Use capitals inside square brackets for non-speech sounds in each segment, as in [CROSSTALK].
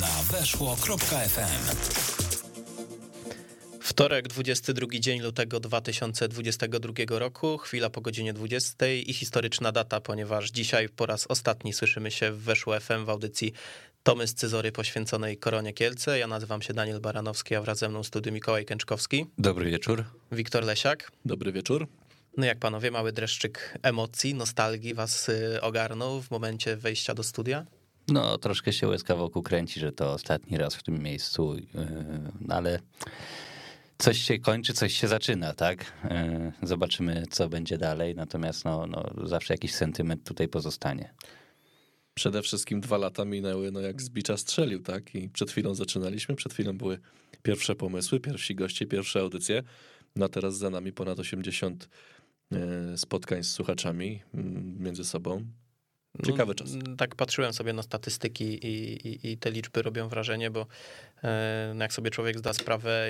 na weszło.fm. Wtorek, 22 dzień lutego 2022 roku, chwila po godzinie 20 i historyczna data, ponieważ dzisiaj po raz ostatni słyszymy się w Weszło FM w audycji Tomy z Cyzory poświęconej Koronie Kielce. Ja nazywam się Daniel Baranowski, a wraz ze mną studiu Mikołaj Kęczkowski. Dobry wieczór. Wiktor Lesiak. Dobry wieczór. No jak panowie, mały dreszczyk emocji, nostalgii was y, ogarnął w momencie wejścia do studia? No, troszkę się łezka wokół kręci, że to ostatni raz w tym miejscu, yy, ale coś się kończy, coś się zaczyna, tak? Yy, zobaczymy, co będzie dalej, natomiast no, no, zawsze jakiś sentyment tutaj pozostanie. Przede wszystkim dwa lata minęły, no jak z bicza strzelił, tak? I przed chwilą zaczynaliśmy, przed chwilą były pierwsze pomysły, pierwsi goście, pierwsze audycje. No a teraz za nami ponad 80 e, spotkań z słuchaczami mm, między sobą. Ciekawy czas. No, tak patrzyłem sobie na statystyki i, i, i, te liczby robią wrażenie, bo e, jak sobie człowiek zda sprawę,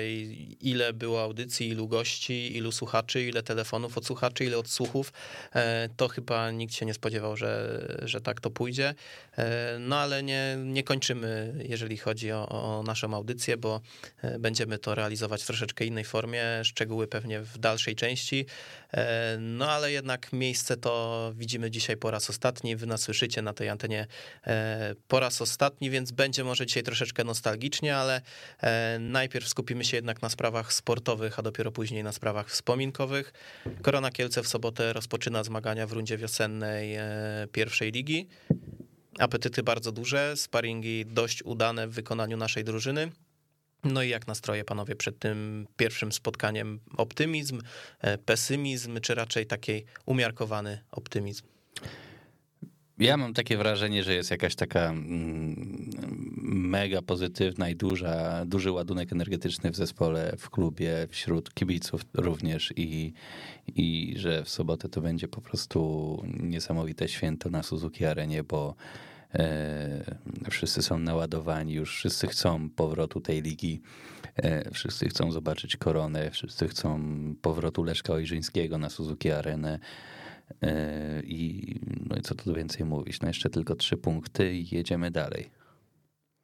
ile było audycji, ilu gości, ilu słuchaczy, ile telefonów od słuchaczy, ile odsłuchów, e, to chyba nikt się nie spodziewał, że, że tak to pójdzie. E, no ale nie, nie kończymy, jeżeli chodzi o, o naszą audycję, bo będziemy to realizować w troszeczkę innej formie, szczegóły pewnie w dalszej części. No ale jednak miejsce to widzimy dzisiaj po raz ostatni. Słyszycie na tej antenie e, po raz ostatni, więc będzie może dzisiaj troszeczkę nostalgicznie, ale e, najpierw skupimy się jednak na sprawach sportowych, a dopiero później na sprawach wspominkowych. Korona Kielce w sobotę rozpoczyna zmagania w rundzie wiosennej e, pierwszej ligi. Apetyty bardzo duże, sparingi dość udane w wykonaniu naszej drużyny. No i jak nastroje panowie przed tym pierwszym spotkaniem? Optymizm, pesymizm, czy raczej taki umiarkowany optymizm? Ja mam takie wrażenie, że jest jakaś taka mm, mega pozytywna i duża, duży ładunek energetyczny w zespole, w klubie, wśród kibiców również i, i że w sobotę to będzie po prostu niesamowite święto na Suzuki Arenie, bo e, wszyscy są naładowani, już wszyscy chcą powrotu tej ligi, e, wszyscy chcą zobaczyć koronę, wszyscy chcą powrotu Leszka Ojrzyńskiego na Suzuki Arenę. E, I, no i co tu więcej mówić? No jeszcze tylko trzy punkty i jedziemy dalej.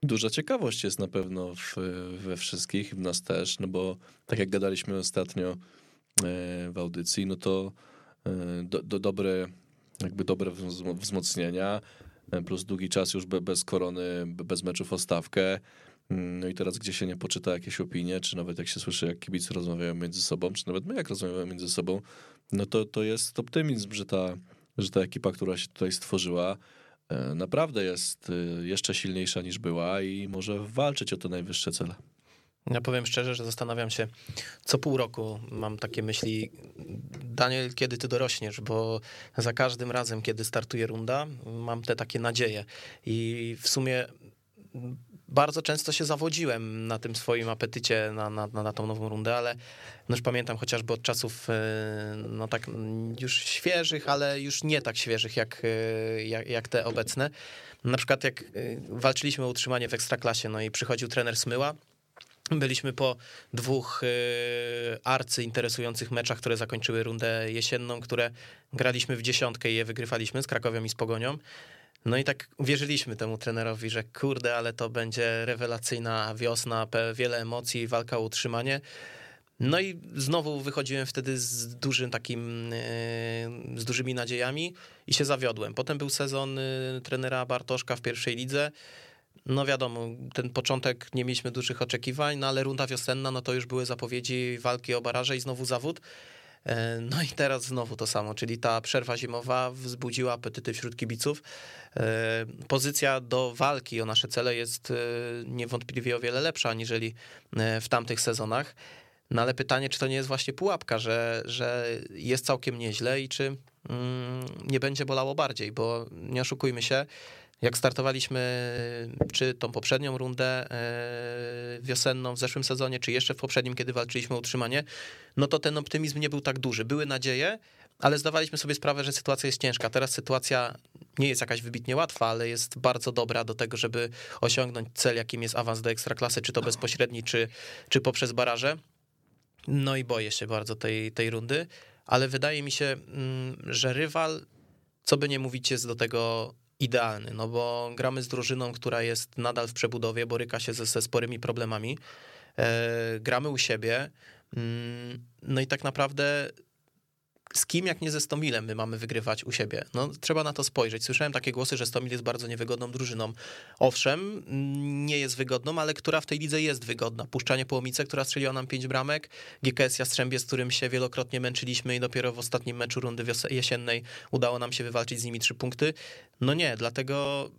Duża ciekawość jest na pewno w, we wszystkich, w nas też, no bo tak jak gadaliśmy ostatnio e, w audycji, no to e, do, do dobre, jakby dobre wzmocnienia, plus długi czas już bez korony, bez meczów o stawkę. Mm, no i teraz, gdzie się nie poczyta jakieś opinie, czy nawet jak się słyszy, jak kibice rozmawiają między sobą, czy nawet my jak rozmawiamy między sobą, no to, to jest optymizm, że ta, że ta ekipa, która się tutaj stworzyła, e, naprawdę jest e, jeszcze silniejsza niż była i może walczyć o te najwyższe cele. Ja powiem szczerze, że zastanawiam się, co pół roku mam takie myśli, Daniel, kiedy ty dorośniesz, bo za każdym razem, kiedy startuje runda, mam te takie nadzieje. I w sumie bardzo często się zawodziłem na tym swoim apetycie na, na, na tą nową rundę, ale no już pamiętam chociażby od czasów e, no tak już świeżych, ale już nie tak świeżych jak, e, jak, jak te obecne. Na przykład jak e, walczyliśmy o utrzymanie w Ekstraklasie, no i przychodził trener Smyła, Byliśmy po dwóch arcy interesujących meczach, które zakończyły rundę jesienną, które graliśmy w dziesiątkę i je wygrywaliśmy z Krakowią i z Pogonią. No i tak wierzyliśmy temu trenerowi, że kurde, ale to będzie rewelacyjna wiosna, wiele emocji, walka o utrzymanie. No i znowu wychodziłem wtedy z dużym takim, e, z dużymi nadziejami i się zawiodłem. Potem był sezon e, trenera Bartoszka w pierwszej lidze. No wiadomo, ten początek nie mieliśmy dużych oczekiwań, no ale runda wiosenna, no to już były zapowiedzi walki o baraże i znowu zawód. E, no i teraz znowu to samo, czyli ta przerwa zimowa wzbudziła apetyty wśród kibiców. E, pozycja do walki o nasze cele jest e, niewątpliwie o wiele lepsza aniżeli w tamtych sezonach. No ale pytanie, czy to nie jest właśnie pułapka, że, że jest całkiem nieźle i czy mm, nie będzie bolało bardziej, bo nie oszukujmy się, jak startowaliśmy, czy tą poprzednią rundę e, wiosenną w zeszłym sezonie, czy jeszcze w poprzednim, kiedy walczyliśmy o utrzymanie, no to ten optymizm nie był tak duży. Były nadzieje, ale zdawaliśmy sobie sprawę, że sytuacja jest ciężka. Teraz sytuacja nie jest jakaś wybitnie łatwa, ale jest bardzo dobra do tego, żeby osiągnąć cel, jakim jest awans do ekstraklasy, czy to bezpośredni, czy, czy poprzez baraże. No i boję się bardzo tej, tej rundy, ale wydaje mi się, mm, że rywal, co by nie mówić, jest do tego idealny, no bo gramy z drużyną, która jest nadal w przebudowie, boryka się ze, ze sporymi problemami. E, gramy u siebie. Mm, no i tak naprawdę z kim jak nie ze Stomilem my mamy wygrywać u siebie? No, trzeba na to spojrzeć. Słyszałem takie głosy, że Stomil jest bardzo niewygodną drużyną. Owszem, nie jest wygodną, ale która w tej lidze jest wygodna. Puszczanie Połomice, która strzeliła nam pięć bramek, GKS Jastrzębie, z którym się wielokrotnie męczyliśmy i dopiero w ostatnim meczu rundy jesiennej udało nam się wywalczyć z nimi trzy punkty. No nie, dlatego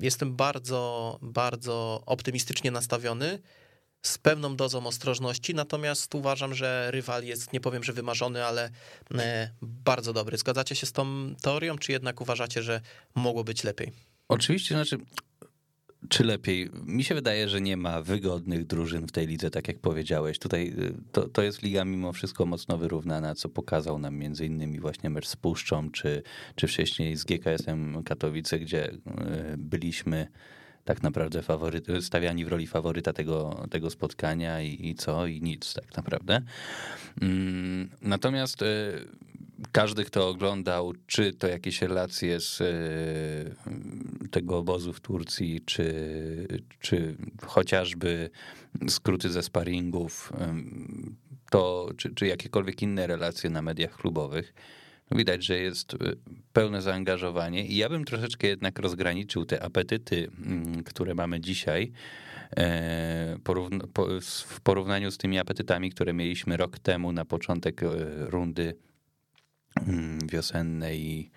jestem bardzo, bardzo optymistycznie nastawiony z pewną dozą ostrożności, natomiast uważam, że rywal jest, nie powiem, że wymarzony, ale e, bardzo dobry. Zgadzacie się z tą teorią, czy jednak uważacie, że mogło być lepiej? Oczywiście, znaczy, czy lepiej? Mi się wydaje, że nie ma wygodnych drużyn w tej lidze, tak jak powiedziałeś. Tutaj y, to, to jest liga mimo wszystko mocno wyrównana, co pokazał nam między innymi właśnie mecz z Puszczą, czy, czy wcześniej z GKS-em Katowice, gdzie y, byliśmy tak naprawdę faworyt, stawiani w roli faworyta tego, tego spotkania i, i co, i nic tak naprawdę. Mm, natomiast e, każdy, kto oglądał, czy to jakieś relacje z e, tego obozu w Turcji, czy, czy chociażby skróty ze sparingów, to, czy, czy jakiekolwiek inne relacje na mediach klubowych, Widać, że jest y, pełne zaangażowanie i ja bym troszeczkę jednak rozgraniczył te apetyty, mm, które mamy dzisiaj e, w porównaniu z tymi apetytami, które mieliśmy rok temu na początek e, rundy mm, wiosennej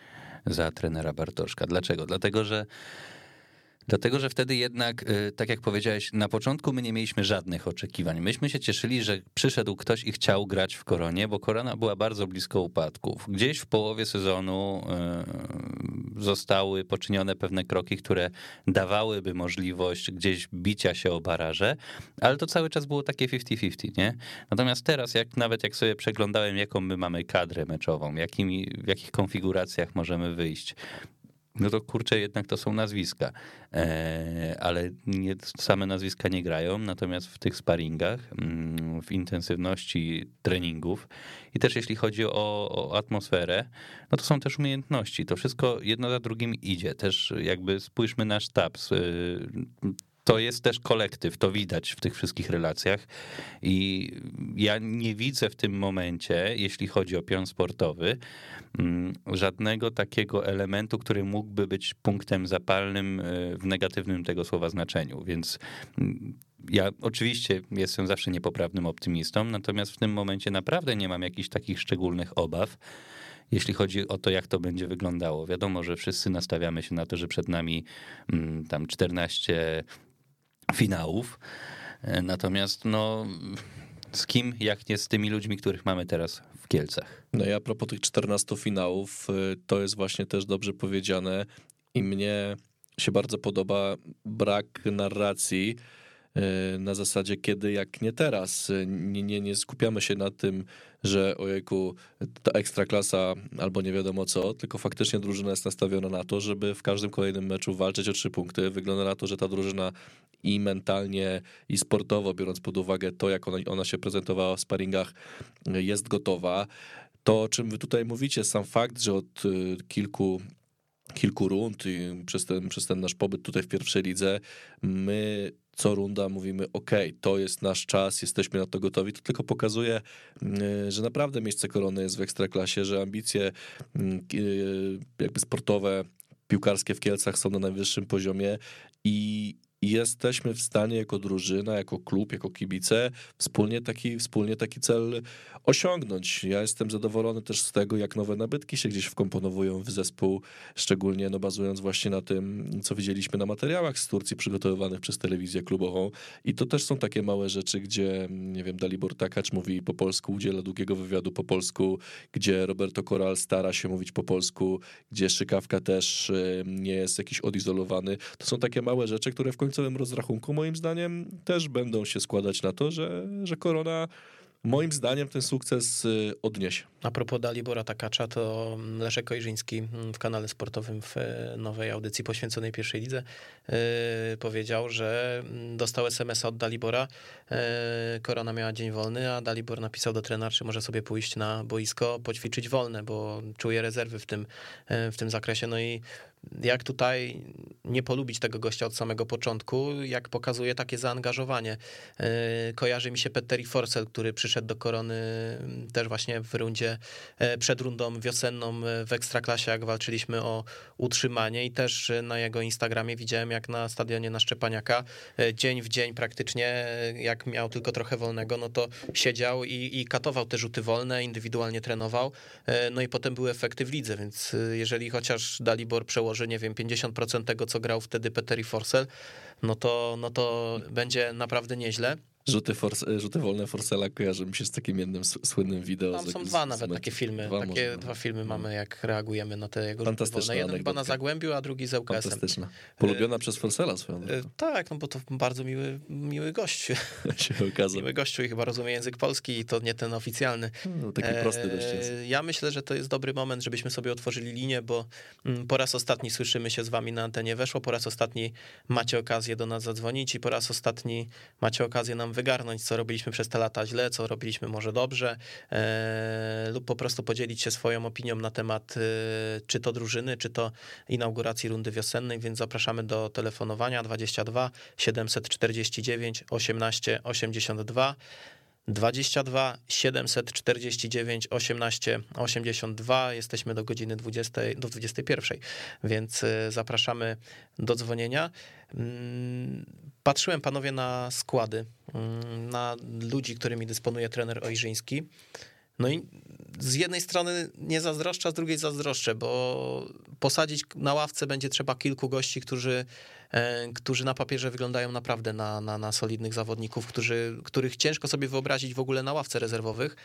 za trenera Bartoszka. Dlaczego? Dlatego, że Dlatego, że wtedy jednak, y, tak jak powiedziałeś, na początku my nie mieliśmy żadnych oczekiwań. Myśmy się cieszyli, że przyszedł ktoś i chciał grać w koronie, bo korona była bardzo blisko upadków. Gdzieś w połowie sezonu y, zostały poczynione pewne kroki, które dawałyby możliwość gdzieś bicia się o baraże, ale to cały czas było takie 50-50, nie? Natomiast teraz, jak nawet jak sobie przeglądałem, jaką my mamy kadrę meczową, jakimi, w jakich konfiguracjach możemy wyjść, no to kurczę, jednak to są nazwiska. E, ale nie, same nazwiska nie grają, natomiast w tych sparingach, mm, w intensywności treningów i też jeśli chodzi o, o atmosferę, no to są też umiejętności. To wszystko jedno za drugim idzie. Też jakby spójrzmy na sztab to jest też kolektyw, to widać w tych wszystkich relacjach. I ja nie widzę w tym momencie, jeśli chodzi o pion sportowy, mm, żadnego takiego elementu, który mógłby być punktem zapalnym e, w negatywnym tego słowa znaczeniu. Więc mm, ja oczywiście jestem zawsze niepoprawnym optymistą, natomiast w tym momencie naprawdę nie mam jakichś takich szczególnych obaw jeśli chodzi o to, jak to będzie wyglądało. Wiadomo, że wszyscy nastawiamy się na to, że przed nami mm, tam 14 finałów. E, natomiast no, z kim, jak nie z tymi ludźmi, których mamy teraz w Kielcach. No i a propos tych 14 finałów, y, to jest właśnie też dobrze powiedziane i mnie się bardzo podoba brak narracji, Y, na zasadzie kiedy, jak nie teraz. Nie, nie, nie skupiamy się na tym, że ojejku, to ekstra klasa albo nie wiadomo co, tylko faktycznie drużyna jest nastawiona na to, żeby w każdym kolejnym meczu walczyć o trzy punkty. Wygląda na to, że ta drużyna i mentalnie, i sportowo, biorąc pod uwagę to, jak ona, ona się prezentowała w sparingach, y, jest gotowa. To, o czym wy tutaj mówicie, sam fakt, że od kilku kilku rund i przez ten, przez ten nasz pobyt tutaj w pierwszej lidze, my co runda mówimy, ok, to jest nasz czas, jesteśmy na to gotowi, to tylko pokazuje, mm, że naprawdę miejsce korony jest w ekstraklasie, że ambicje mm, jakby sportowe, piłkarskie w Kielcach są na najwyższym poziomie i jesteśmy w stanie jako drużyna, jako klub, jako kibice wspólnie taki, wspólnie taki cel osiągnąć. Ja jestem zadowolony też z tego, jak nowe nabytki się gdzieś wkomponowują w zespół, szczególnie no, bazując właśnie na tym, co widzieliśmy na materiałach z Turcji przygotowywanych przez telewizję klubową. I to też są takie małe rzeczy, gdzie, nie wiem, Dalibor Takacz mówi po polsku, udziela długiego wywiadu po polsku, gdzie Roberto Coral stara się mówić po polsku, gdzie Szykawka też nie jest jakiś odizolowany. To są takie małe rzeczy, które w końcowym rozrachunku moim zdaniem też będą się składać na to, że, że korona moim zdaniem ten sukces y, odniesie. A propos Dalibora Takacza, to Leszek Ojrzyński w kanale sportowym w e, nowej audycji poświęconej pierwszej lidze yy, powiedział, że dostał SMS od Dalibora. Yy, Korona miała dzień wolny, a Dalibor napisał do trenera, czy może sobie pójść na boisko, poćwiczyć wolne, bo czuje rezerwy w tym, yy, w tym zakresie. No i jak tutaj nie polubić tego gościa od samego początku, jak pokazuje takie zaangażowanie. Kojarzy mi się Petteri Forsell, który przyszedł do Korony też właśnie w rundzie, przed rundą wiosenną w Ekstraklasie, jak walczyliśmy o utrzymanie i też na jego Instagramie widziałem, jak na stadionie na Szczepaniaka dzień w dzień praktycznie, jak miał tylko trochę wolnego, no to siedział i, i katował te rzuty wolne, indywidualnie trenował, no i potem były efekty w lidze, więc jeżeli chociaż Dalibor przełoży, nie wiem, 50% tego, co grał wtedy Petteri Forsell, no to, no to będzie naprawdę nieźle. Rzuty, force, rzuty wolne Forcela kojarzy mi się z takim jednym słynnym wideo. Tam są dwa nawet takie filmy. Dwa, takie może, dwa filmy no. mamy, jak reagujemy na te jego rzuty wolne. Jeden chyba na Zagłębiu, a drugi z UKS-em. Fantastyczna. Polubiona e, przez Forcela swoją e, Tak, no bo to bardzo miły, miły gość. [LAUGHS] się okazał. Miły gościu i chyba rozumie język polski i to nie ten oficjalny. No, taki prosty dość jest. E, ja myślę, że to jest dobry moment, żebyśmy sobie otworzyli linię, bo mm, po raz ostatni słyszymy się z wami na antenie weszło, po raz ostatni macie okazję do nas zadzwonić i po raz ostatni macie okazję nam wygarnąć, co robi robiliśmy przez te lata źle, co robiliśmy może dobrze, e, lub po prostu podzielić się swoją opinią na temat e, czy to drużyny, czy to inauguracji rundy wiosennej, więc zapraszamy do telefonowania 22 749 18 82. 22 749 18 82. Jesteśmy do godziny 20, do 21, więc e, zapraszamy do dzwonienia. Mm, patrzyłem panowie na składy, mm, na ludzi, którymi dysponuje trener Ojrzyński. No i z jednej strony nie zazdroszczę, z drugiej zazdroszczę, bo posadzić na ławce będzie trzeba kilku gości, którzy, e, którzy na papierze wyglądają naprawdę na, na, na solidnych zawodników, którzy, których ciężko sobie wyobrazić w ogóle na ławce rezerwowych.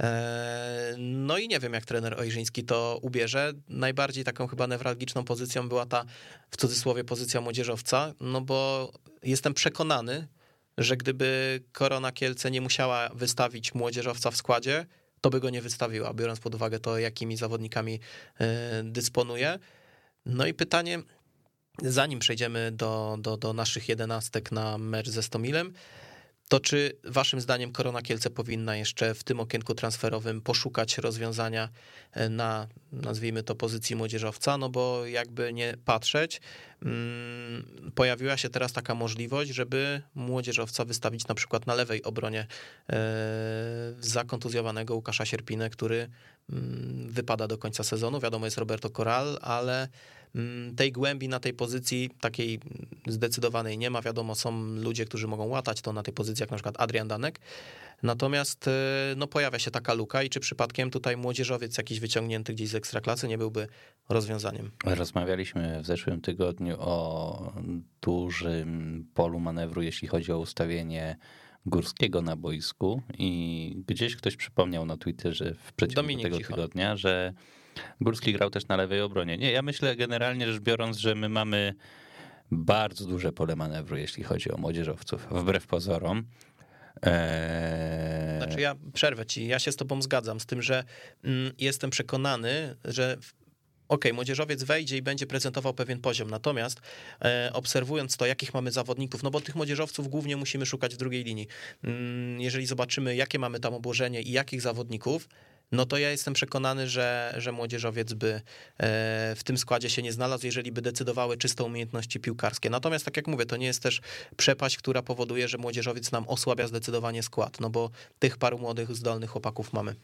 E, no i nie wiem, jak trener Ojrzyński to ubierze. Najbardziej taką chyba newralgiczną pozycją była ta, w cudzysłowie, pozycja młodzieżowca, no bo jestem przekonany, że gdyby Korona Kielce nie musiała wystawić młodzieżowca w składzie, to by go nie wystawiła, biorąc pod uwagę to, jakimi zawodnikami e, dysponuje. No i pytanie, zanim przejdziemy do, do, do naszych jedenastek na mecz ze Stomilem, to czy waszym zdaniem Korona Kielce powinna jeszcze w tym okienku transferowym poszukać rozwiązania e, na, nazwijmy to, pozycji młodzieżowca? No bo jakby nie patrzeć, mm, pojawiła się teraz taka możliwość, żeby młodzieżowca wystawić na przykład na lewej obronie e, zakontuzjowanego Łukasza Sierpinę, który mm, wypada do końca sezonu. Wiadomo, jest Roberto Corral, ale tej głębi na tej pozycji takiej zdecydowanej nie ma. Wiadomo, są ludzie, którzy mogą łatać to na tej pozycji, jak na przykład Adrian Danek. Natomiast e, no, pojawia się taka luka i czy przypadkiem tutaj młodzieżowiec jakiś wyciągnięty gdzieś z ekstraklasy nie byłby rozwiązaniem? Rozmawialiśmy w zeszłym tygodniu o dużym polu manewru, jeśli chodzi o ustawienie Górskiego na boisku i gdzieś ktoś przypomniał na Twitterze w przeciągu Dominik tego Cicho. tygodnia, że Górski grał też na lewej obronie. Nie, ja myślę generalnie rzecz biorąc, że my mamy bardzo duże pole manewru, jeśli chodzi o młodzieżowców, wbrew pozorom. Eee... Znaczy ja przerwę ci, ja się z tobą zgadzam z tym, że mm, jestem przekonany, że OK, młodzieżowiec wejdzie i będzie prezentował pewien poziom, natomiast e, obserwując to, jakich mamy zawodników, no bo tych młodzieżowców głównie musimy szukać w drugiej linii. Mm, jeżeli zobaczymy, jakie mamy tam obłożenie i jakich zawodników, no to ja jestem przekonany, że, że młodzieżowiec by e, w tym składzie się nie znalazł, jeżeli by decydowały czyste umiejętności piłkarskie. Natomiast, tak jak mówię, to nie jest też przepaść, która powoduje, że młodzieżowiec nam osłabia zdecydowanie skład, no bo tych paru młodych, zdolnych chłopaków mamy.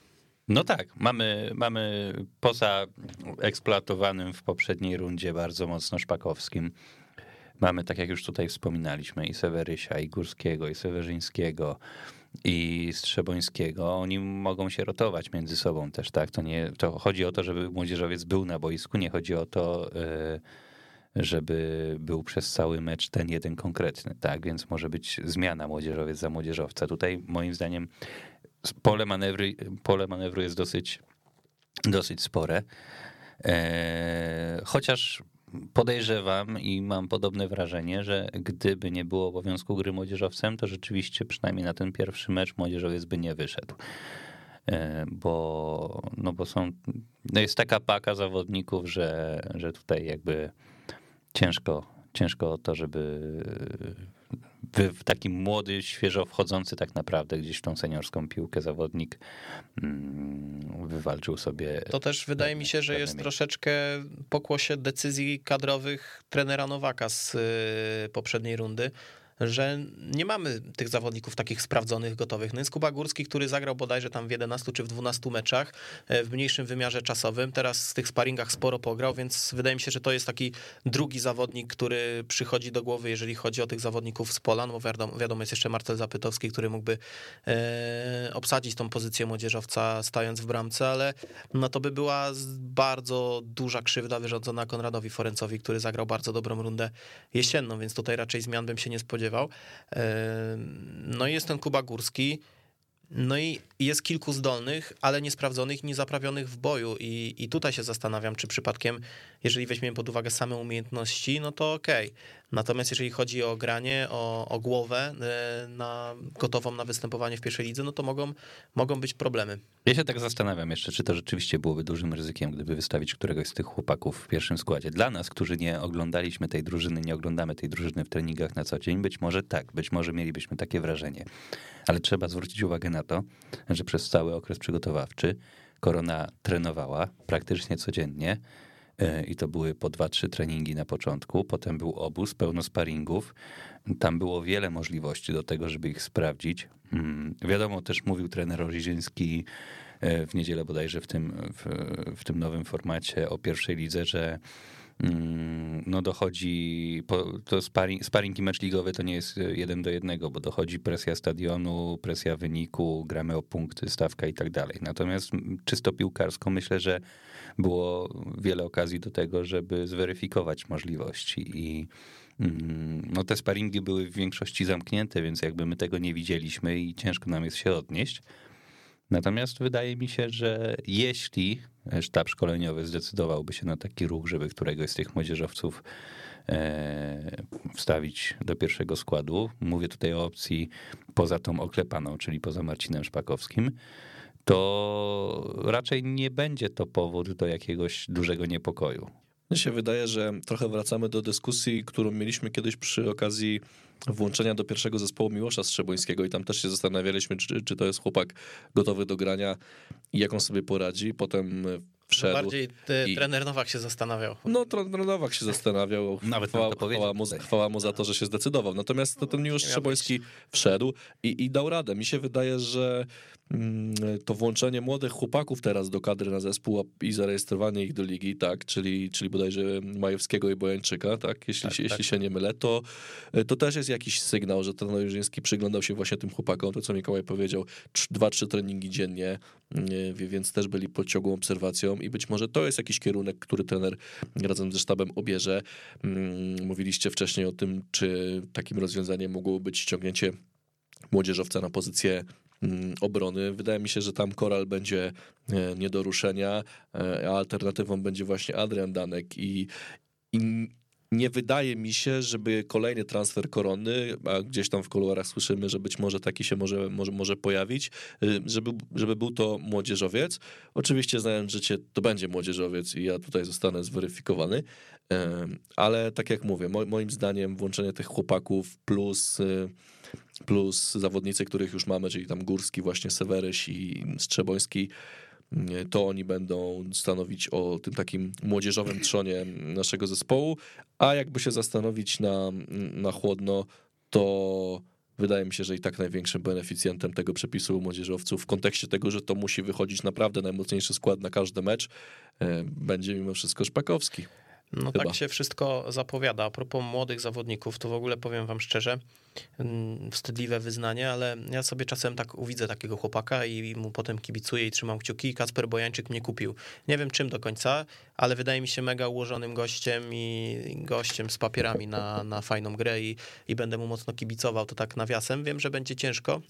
No tak, mamy, mamy poza eksploatowanym w poprzedniej rundzie bardzo mocno Szpakowskim. Mamy, tak jak już tutaj wspominaliśmy, i Sewerysia, i Górskiego, i Sewerzyńskiego, i Strzebońskiego, oni mogą się rotować między sobą też, tak? To nie, to chodzi o to, żeby młodzieżowiec był na boisku, nie chodzi o to, e, żeby był przez cały mecz ten jeden konkretny, tak? Więc może być zmiana młodzieżowiec za młodzieżowca. Tutaj moim zdaniem pole manewru, pole manewru jest dosyć, dosyć spore. E, chociaż podejrzewam i mam podobne wrażenie, że gdyby nie było obowiązku gry młodzieżowcem, to rzeczywiście przynajmniej na ten pierwszy mecz młodzieżowiec by nie wyszedł. E, bo, no bo są, no jest taka paka zawodników, że, że tutaj jakby ciężko, ciężko o to, żeby taki młody, świeżo wchodzący tak naprawdę gdzieś w tą seniorską piłkę zawodnik mm, wywalczył sobie. To też wydaje mi się, że jest troszeczkę pokłosie decyzji kadrowych trenera Nowaka z y, poprzedniej rundy że nie mamy tych zawodników takich sprawdzonych, gotowych. No jest Kuba Górski, który zagrał bodajże tam w 11 czy w 12 meczach e, w mniejszym wymiarze czasowym. Teraz w tych sparingach sporo pograł, więc wydaje mi się, że to jest taki drugi zawodnik, który przychodzi do głowy, jeżeli chodzi o tych zawodników z pola. No wiadomo, wiadomo jest jeszcze Marcel Zapytowski, który mógłby e, obsadzić tą pozycję młodzieżowca stając w bramce, ale no to by była bardzo duża krzywda wyrządzona Konradowi Forencowi, który zagrał bardzo dobrą rundę jesienną, więc tutaj raczej zmian bym się nie spodziewał spodziewał. No i jest ten Kuba Górski, no i jest kilku zdolnych, ale niesprawdzonych, niezaprawionych w boju. I, I tutaj się zastanawiam, czy przypadkiem, jeżeli weźmiemy pod uwagę same umiejętności, no to okej. Okay. Natomiast jeżeli chodzi o granie, o, o głowę e, na, gotową na występowanie w pierwszej lidze, no to mogą, mogą być problemy. Ja się tak zastanawiam jeszcze, czy to rzeczywiście byłoby dużym ryzykiem, gdyby wystawić któregoś z tych chłopaków w pierwszym składzie. Dla nas, którzy nie oglądaliśmy tej drużyny, nie oglądamy tej drużyny w treningach na co dzień, być może tak, być może mielibyśmy takie wrażenie. Ale trzeba zwrócić uwagę na to, że przez cały okres przygotowawczy Korona trenowała praktycznie codziennie i to były po dwa, trzy treningi na początku. Potem był obóz, pełno sparingów. Tam było wiele możliwości do tego, żeby ich sprawdzić. Mm, wiadomo, też mówił trener Roziziński e, w niedzielę bodajże w tym, w, w tym nowym formacie o pierwszej lidze, że Mm, no dochodzi, to sparring, sparring i mecz ligowy to nie jest jeden do jednego, bo dochodzi presja stadionu, presja wyniku, gramy o punkty, stawka i tak dalej. Natomiast czysto piłkarsko myślę, że było wiele okazji do tego, żeby zweryfikować możliwości i mm, no te sparingi były w większości zamknięte, więc jakby my tego nie widzieliśmy i ciężko nam jest się odnieść. Natomiast wydaje mi się, że jeśli sztab szkoleniowy zdecydowałby się na taki ruch, żeby któregoś z tych młodzieżowców e, wstawić do pierwszego składu, mówię tutaj o opcji poza tą oklepaną, czyli poza Marcinem Szpakowskim, to raczej nie będzie to powód do jakiegoś dużego niepokoju. Mnie się wydaje, że trochę wracamy do dyskusji, którą mieliśmy kiedyś przy okazji włączenia do pierwszego zespołu Miłosza Strzebońskiego i tam też się zastanawialiśmy, czy, czy to jest chłopak gotowy do grania i jak on sobie poradzi. Potem wszedł. Bardziej ty, i... trener Nowak się zastanawiał. No, trener Nowak się zastanawiał. Nawet chwała, chwała, mu, chwała mu za to, że się zdecydował. Natomiast to ten Miłosz Strzeboński wszedł i, i dał radę. Mi się wydaje, że mm, to włączenie młodych chłopaków teraz do kadry na zespół i zarejestrowanie ich do ligi, tak, czyli, czyli bodajże Majewskiego i Bojańczyka, tak, jeśli, tak, jeśli tak. się nie mylę, to, to też jest jakiś sygnał, że ten Jerzyński przyglądał się właśnie tym chłopakom, to co Mikołaj powiedział, dwa, trzy treningi dziennie, więc też byli pod ciągłą obserwacją i być może to jest jakiś kierunek, który trener razem ze sztabem obierze. Mm, mówiliście wcześniej o tym, czy takim rozwiązaniem mogło być ściągnięcie młodzieżowca na pozycję mm, obrony. Wydaje mi się, że tam Koral będzie e, nie do ruszenia, e, a alternatywą będzie właśnie Adrian Danek i, i nie wydaje mi się, żeby kolejny transfer korony, a gdzieś tam w kuluarach słyszymy, że być może taki się może, może, może pojawić, y, żeby, żeby był to młodzieżowiec. Oczywiście znając życie, to będzie młodzieżowiec i ja tutaj zostanę zweryfikowany, ale tak jak mówię, moim zdaniem włączenie tych chłopaków plus y, plus zawodnicy, których już mamy, czyli tam Górski, właśnie Seweryś i Strzeboński, to oni będą stanowić o tym takim młodzieżowym trzonie naszego zespołu, a jakby się zastanowić na, na chłodno, to wydaje mi się, że i tak największym beneficjentem tego przepisu młodzieżowców w kontekście tego, że to musi wychodzić naprawdę najmocniejszy skład na każdy mecz, e, będzie mimo wszystko Szpakowski. No Chyba. tak się wszystko zapowiada. A propos młodych zawodników, to w ogóle powiem wam szczerze, mm, wstydliwe wyznanie, ale ja sobie czasem tak uwidzę takiego chłopaka i mu potem kibicuję i trzymam kciuki Kacper Bojańczyk mnie kupił. Nie wiem czym do końca, ale wydaje mi się mega ułożonym gościem i gościem z papierami na, na fajną grę i, i będę mu mocno kibicował, to tak nawiasem. Wiem, że będzie ciężko,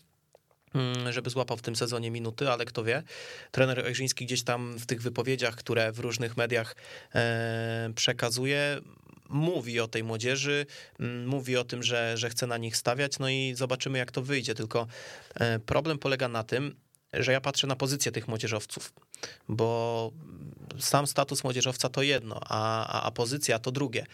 żeby złapał w tym sezonie minuty, ale kto wie. Trener Ojrzyński gdzieś tam w tych wypowiedziach, które w różnych mediach e, przekazuje, mówi o tej młodzieży, mm, mówi o tym, że, że chce na nich stawiać, no i zobaczymy, jak to wyjdzie. Tylko e, problem polega na tym, że ja patrzę na pozycję tych młodzieżowców, bo sam status młodzieżowca to jedno, a, a, a pozycja to drugie.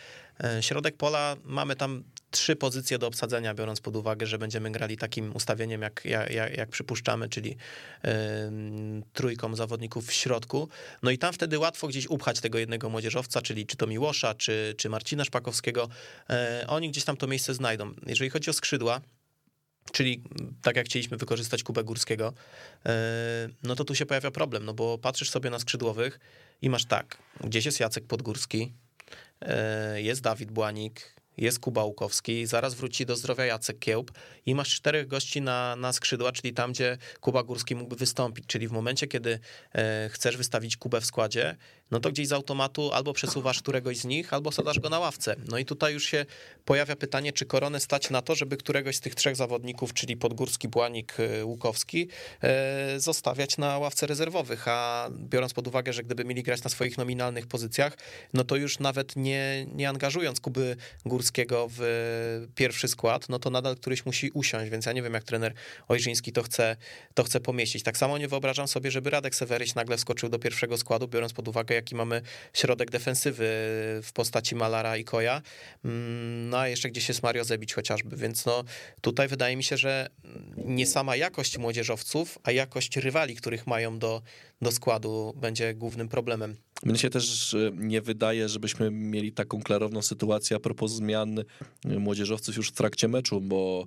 E, środek pola mamy tam trzy pozycje do obsadzenia, biorąc pod uwagę, że będziemy grali takim ustawieniem, jak, jak, jak przypuszczamy, czyli yy, trójką zawodników w środku. No i tam wtedy łatwo gdzieś upchać tego jednego młodzieżowca, czyli czy to Miłosza, czy, czy Marcina Szpakowskiego. Yy, oni gdzieś tam to miejsce znajdą. Jeżeli chodzi o skrzydła, Czyli tak jak chcieliśmy wykorzystać Kubę Górskiego, no to tu się pojawia problem, no bo patrzysz sobie na skrzydłowych i masz tak, gdzieś jest Jacek Podgórski, jest Dawid Błanik, jest Kuba Łukowski, zaraz wróci do zdrowia Jacek Kiełb i masz czterech gości na, na skrzydła, czyli tam, gdzie Kuba Górski mógłby wystąpić, czyli w momencie, kiedy e, chcesz wystawić Kubę w składzie, no to gdzieś z automatu albo przesuwasz któregoś z nich, albo sadasz go na ławce. No i tutaj już się pojawia pytanie, czy koronę stać na to, żeby któregoś z tych trzech zawodników, czyli Podgórski, Błanik, e, Łukowski, e, zostawiać na ławce rezerwowych, a biorąc pod uwagę, że gdyby mieli grać na swoich nominalnych pozycjach, no to już nawet nie, nie angażując Kuby Górskiego w pierwszy skład, no to nadal któryś musi usiąść, więc ja nie wiem, jak trener Ojrzyński to chce, to chce pomieścić. Tak samo nie wyobrażam sobie, żeby Radek Seweryś nagle wskoczył do pierwszego składu, biorąc pod uwagę, jaki mamy środek defensywy w postaci Malara i Koja, mm, no a jeszcze gdzieś jest Mario Zebić chociażby, więc no tutaj wydaje mi się, że nie sama jakość młodzieżowców, a jakość rywali, których mają do, do składu będzie głównym problemem. Mnie się też nie wydaje, żebyśmy mieli taką klarowną sytuację a propos zmian młodzieżowców już w trakcie meczu, bo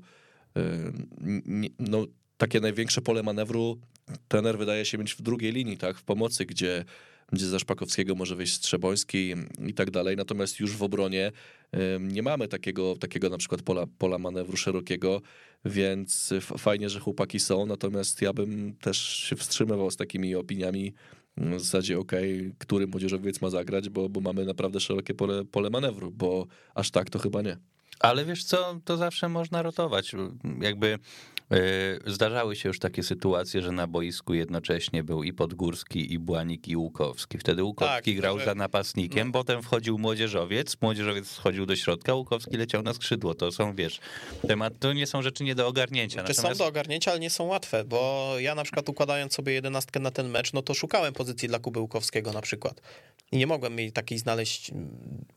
no, takie największe pole manewru trener wydaje się mieć w drugiej linii, tak, w pomocy, gdzie gdzie za Szpakowskiego może wyjść Strzeboński i tak dalej, natomiast już w obronie nie mamy takiego, takiego na przykład pola, pola manewru szerokiego, więc fajnie, że chłopaki są, natomiast ja bym też się wstrzymywał z takimi opiniami w zasadzie ok, który młodzieżowiec ma zagrać, bo, bo mamy naprawdę szerokie pole, pole manewru, bo aż tak to chyba nie. Ale wiesz co, to zawsze można rotować. Jakby zdarzały się już takie sytuacje, że na boisku jednocześnie był i Podgórski, i Błanik, i Łukowski. Wtedy Łukowski tak, grał że... za napastnikiem, no. potem wchodził młodzieżowiec, młodzieżowiec schodził do środka, Łukowski leciał na skrzydło. To są, wiesz, temat, to nie są rzeczy nie do ogarnięcia. Natomiast... Są do ogarnięcia, ale nie są łatwe, bo ja na przykład układając sobie jedenastkę na ten mecz, no to szukałem pozycji dla Kuby Łukowskiego na przykład. I nie mogłem jej takiej znaleźć,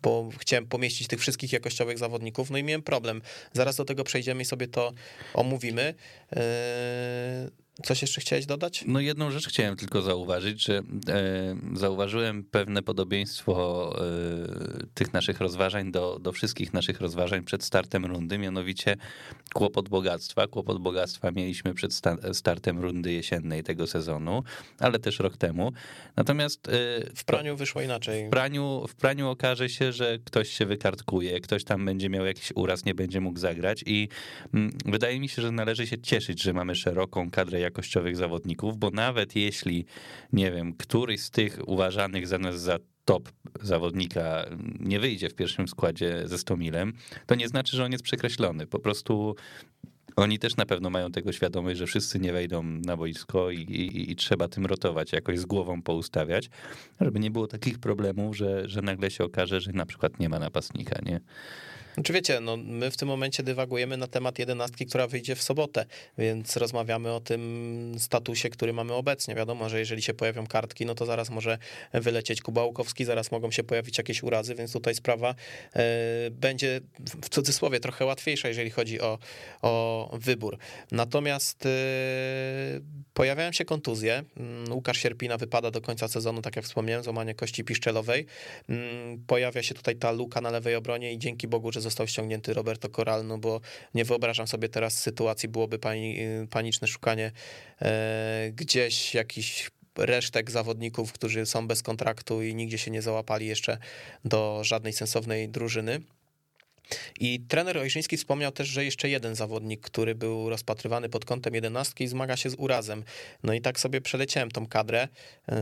bo chciałem pomieścić tych wszystkich jakościowych zawodników, no i miałem problem. Zaraz do tego przejdziemy i sobie to omówimy. Yy, Coś jeszcze chciałeś dodać? No jedną rzecz chciałem tylko zauważyć, że e, zauważyłem pewne podobieństwo e, tych naszych rozważań do, do wszystkich naszych rozważań przed startem rundy, mianowicie kłopot bogactwa. Kłopot bogactwa mieliśmy przed sta startem rundy jesiennej tego sezonu, ale też rok temu. Natomiast... E, w praniu wyszło inaczej. W praniu, w praniu okaże się, że ktoś się wykartkuje, ktoś tam będzie miał jakiś uraz, nie będzie mógł zagrać i m, mm, wydaje mi się, że należy się cieszyć, że mamy szeroką kadrę jakościowych zawodników, bo nawet jeśli, nie wiem, któryś z tych uważanych za nas za top zawodnika nie wyjdzie w pierwszym składzie ze Stomilem, to nie znaczy, że on jest przekreślony. Po prostu oni też na pewno mają tego świadomość, że wszyscy nie wejdą na boisko i, i, i, trzeba tym rotować, jakoś z głową poustawiać, żeby nie było takich problemów, że, że nagle się okaże, że na przykład nie ma napastnika, nie? Czy wiecie, no my w tym momencie dywagujemy na temat jedenastki, która wyjdzie w sobotę, więc rozmawiamy o tym statusie, który mamy obecnie. Wiadomo, że jeżeli się pojawią kartki, no to zaraz może wylecieć Kuba Łukowski, zaraz mogą się pojawić jakieś urazy, więc tutaj sprawa e, będzie w cudzysłowie trochę łatwiejsza, jeżeli chodzi o, o wybór. Natomiast e, pojawiają się kontuzje. Mm, Łukasz Sierpina wypada do końca sezonu, tak jak wspomniałem, złamanie kości piszczelowej. Mm, pojawia się tutaj ta luka na lewej obronie i dzięki Bogu, że został ściągnięty Roberto Corral, bo nie wyobrażam sobie teraz sytuacji, byłoby pani, paniczne szukanie e, gdzieś jakiś resztek zawodników, którzy są bez kontraktu i nigdzie się nie załapali jeszcze do żadnej sensownej drużyny. I trener Ojrzyński wspomniał też, że jeszcze jeden zawodnik, który był rozpatrywany pod kątem jedenastki, zmaga się z urazem. No i tak sobie przeleciałem tą kadrę. Yy,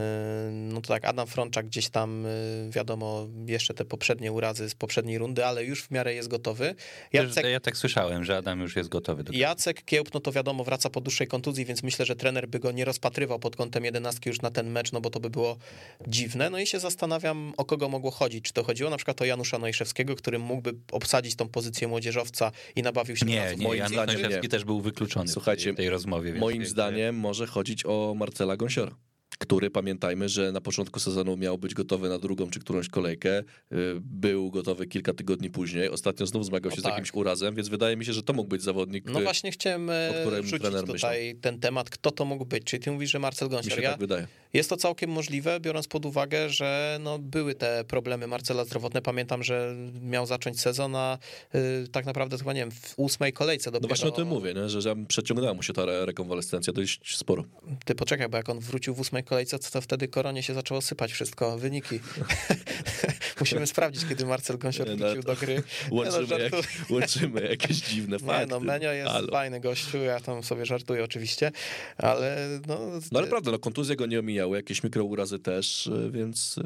no to tak, Adam Frączak gdzieś tam, yy, wiadomo, jeszcze te poprzednie urazy z poprzedniej rundy, ale już w miarę jest gotowy. Jacek, ja tak słyszałem, że Adam już jest gotowy. Do Jacek Kiełb, no to wiadomo, wraca po dłuższej kontuzji, więc myślę, że trener by go nie rozpatrywał pod kątem jedenastki już na ten mecz, no bo to by było dziwne. No i się zastanawiam, o kogo mogło chodzić. Czy to chodziło na przykład o Janusza Nojszewskiego, który mógłby obsadzić tą pozycję młodzieżowca i nabawił się Nie, nie, Moim Jan zdaniem nie. też był wykluczony Słuchajcie, w tej rozmowie. więc Moim zdaniem może chodzić o Marcela Gąsiora. Który pamiętajmy, że na początku sezonu miał być gotowy na drugą czy którąś kolejkę. y, Był gotowy kilka tygodni później. Ostatnio znów zmagał się No z tak. jakimś urazem, więc wydaje mi się, że to mógł być zawodnik, No który właśnie chciałem e, rzucić tutaj ten temat, kto to mógł być. Czyli ty mówisz, że Marcel mi Gąsior. Ja, tak wydaje. jest to całkiem możliwe, biorąc pod uwagę, że no, były te problemy Marcela zdrowotne. Pamiętam, że miał zacząć sezon, a y, tak naprawdę chyba, nie wiem, w ósmej kolejce dopiero... No właśnie o tym mówię, nie? że, że przeciągnęła mu się ta re- rekonwalescencja dość sporo. Ty poczekaj, bo jak on wrócił w ósmej kolejce, to, to wtedy koronie się zaczęło sypać wszystko, wyniki. [LAUGHS] [LAUGHS] Musimy sprawdzić, kiedy Marcel Gąsior Nie, no wrócił to do gry. [LAUGHS] Łączymy, no, jak, łączymy jakieś dziwne Nie fakty. no, Menio jest Halo. fajny gościu, ja tam sobie żartuję oczywiście, ale no... No ale prawda, no kontuzje go nie omijały, jakieś mikrourazy też, y, więc y,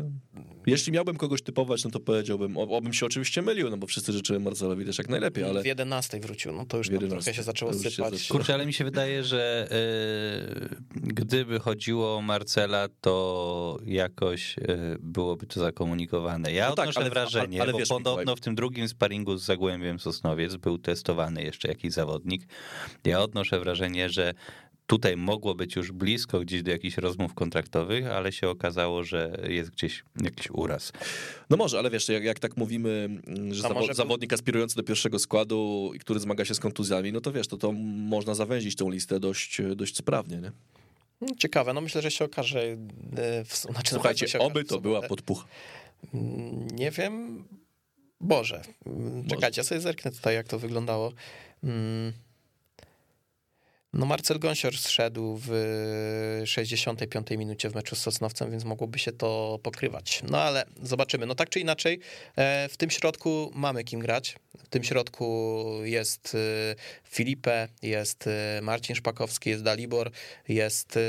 jeśli miałbym kogoś typować, no to powiedziałbym, obym się oczywiście mylił, no bo wszyscy życzymy Marcelowi też jak najlepiej, ale W 11 wrócił, no to już W tam 11. trochę się zaczęło się sypać. zaczęło. Kurczę, ale mi się wydaje, że e, gdyby chodziło o Marcela, to jakoś e, byłoby to zakomunikowane. Ja No tak, odnoszę ale- wrażenie, ale bo wiesz, podobno Mikołaj- w tym drugim sparingu z Zagłębiem Sosnowiec był testowany jeszcze jakiś zawodnik. Ja odnoszę wrażenie, że tutaj mogło być już blisko gdzieś do jakichś rozmów kontraktowych, ale się okazało, że jest gdzieś jakiś uraz. no może, ale wiesz, jak, jak tak mówimy, mm, że zawo- może zawodnik aspirujący do pierwszego składu i który zmaga się z kontuzjami, no to wiesz, to, to można zawęzić tą listę dość, dość sprawnie, nie? No, Ciekawe, no myślę, że się okaże. e, W, znaczy, na Słuchajcie, okaże oby to była podpucha. Mm, Nie wiem. Boże. Mm, Czekajcie, ja sobie zerknę tutaj, jak to wyglądało. No Marcel Gąsior zszedł w 65 minucie w meczu z Sosnowcem, więc mogłoby się to pokrywać. No ale zobaczymy. No tak czy inaczej, e, w tym środku mamy kim grać. W tym środku jest e, Filipe, jest e, Marcin Szpakowski, jest Dalibor, jest e,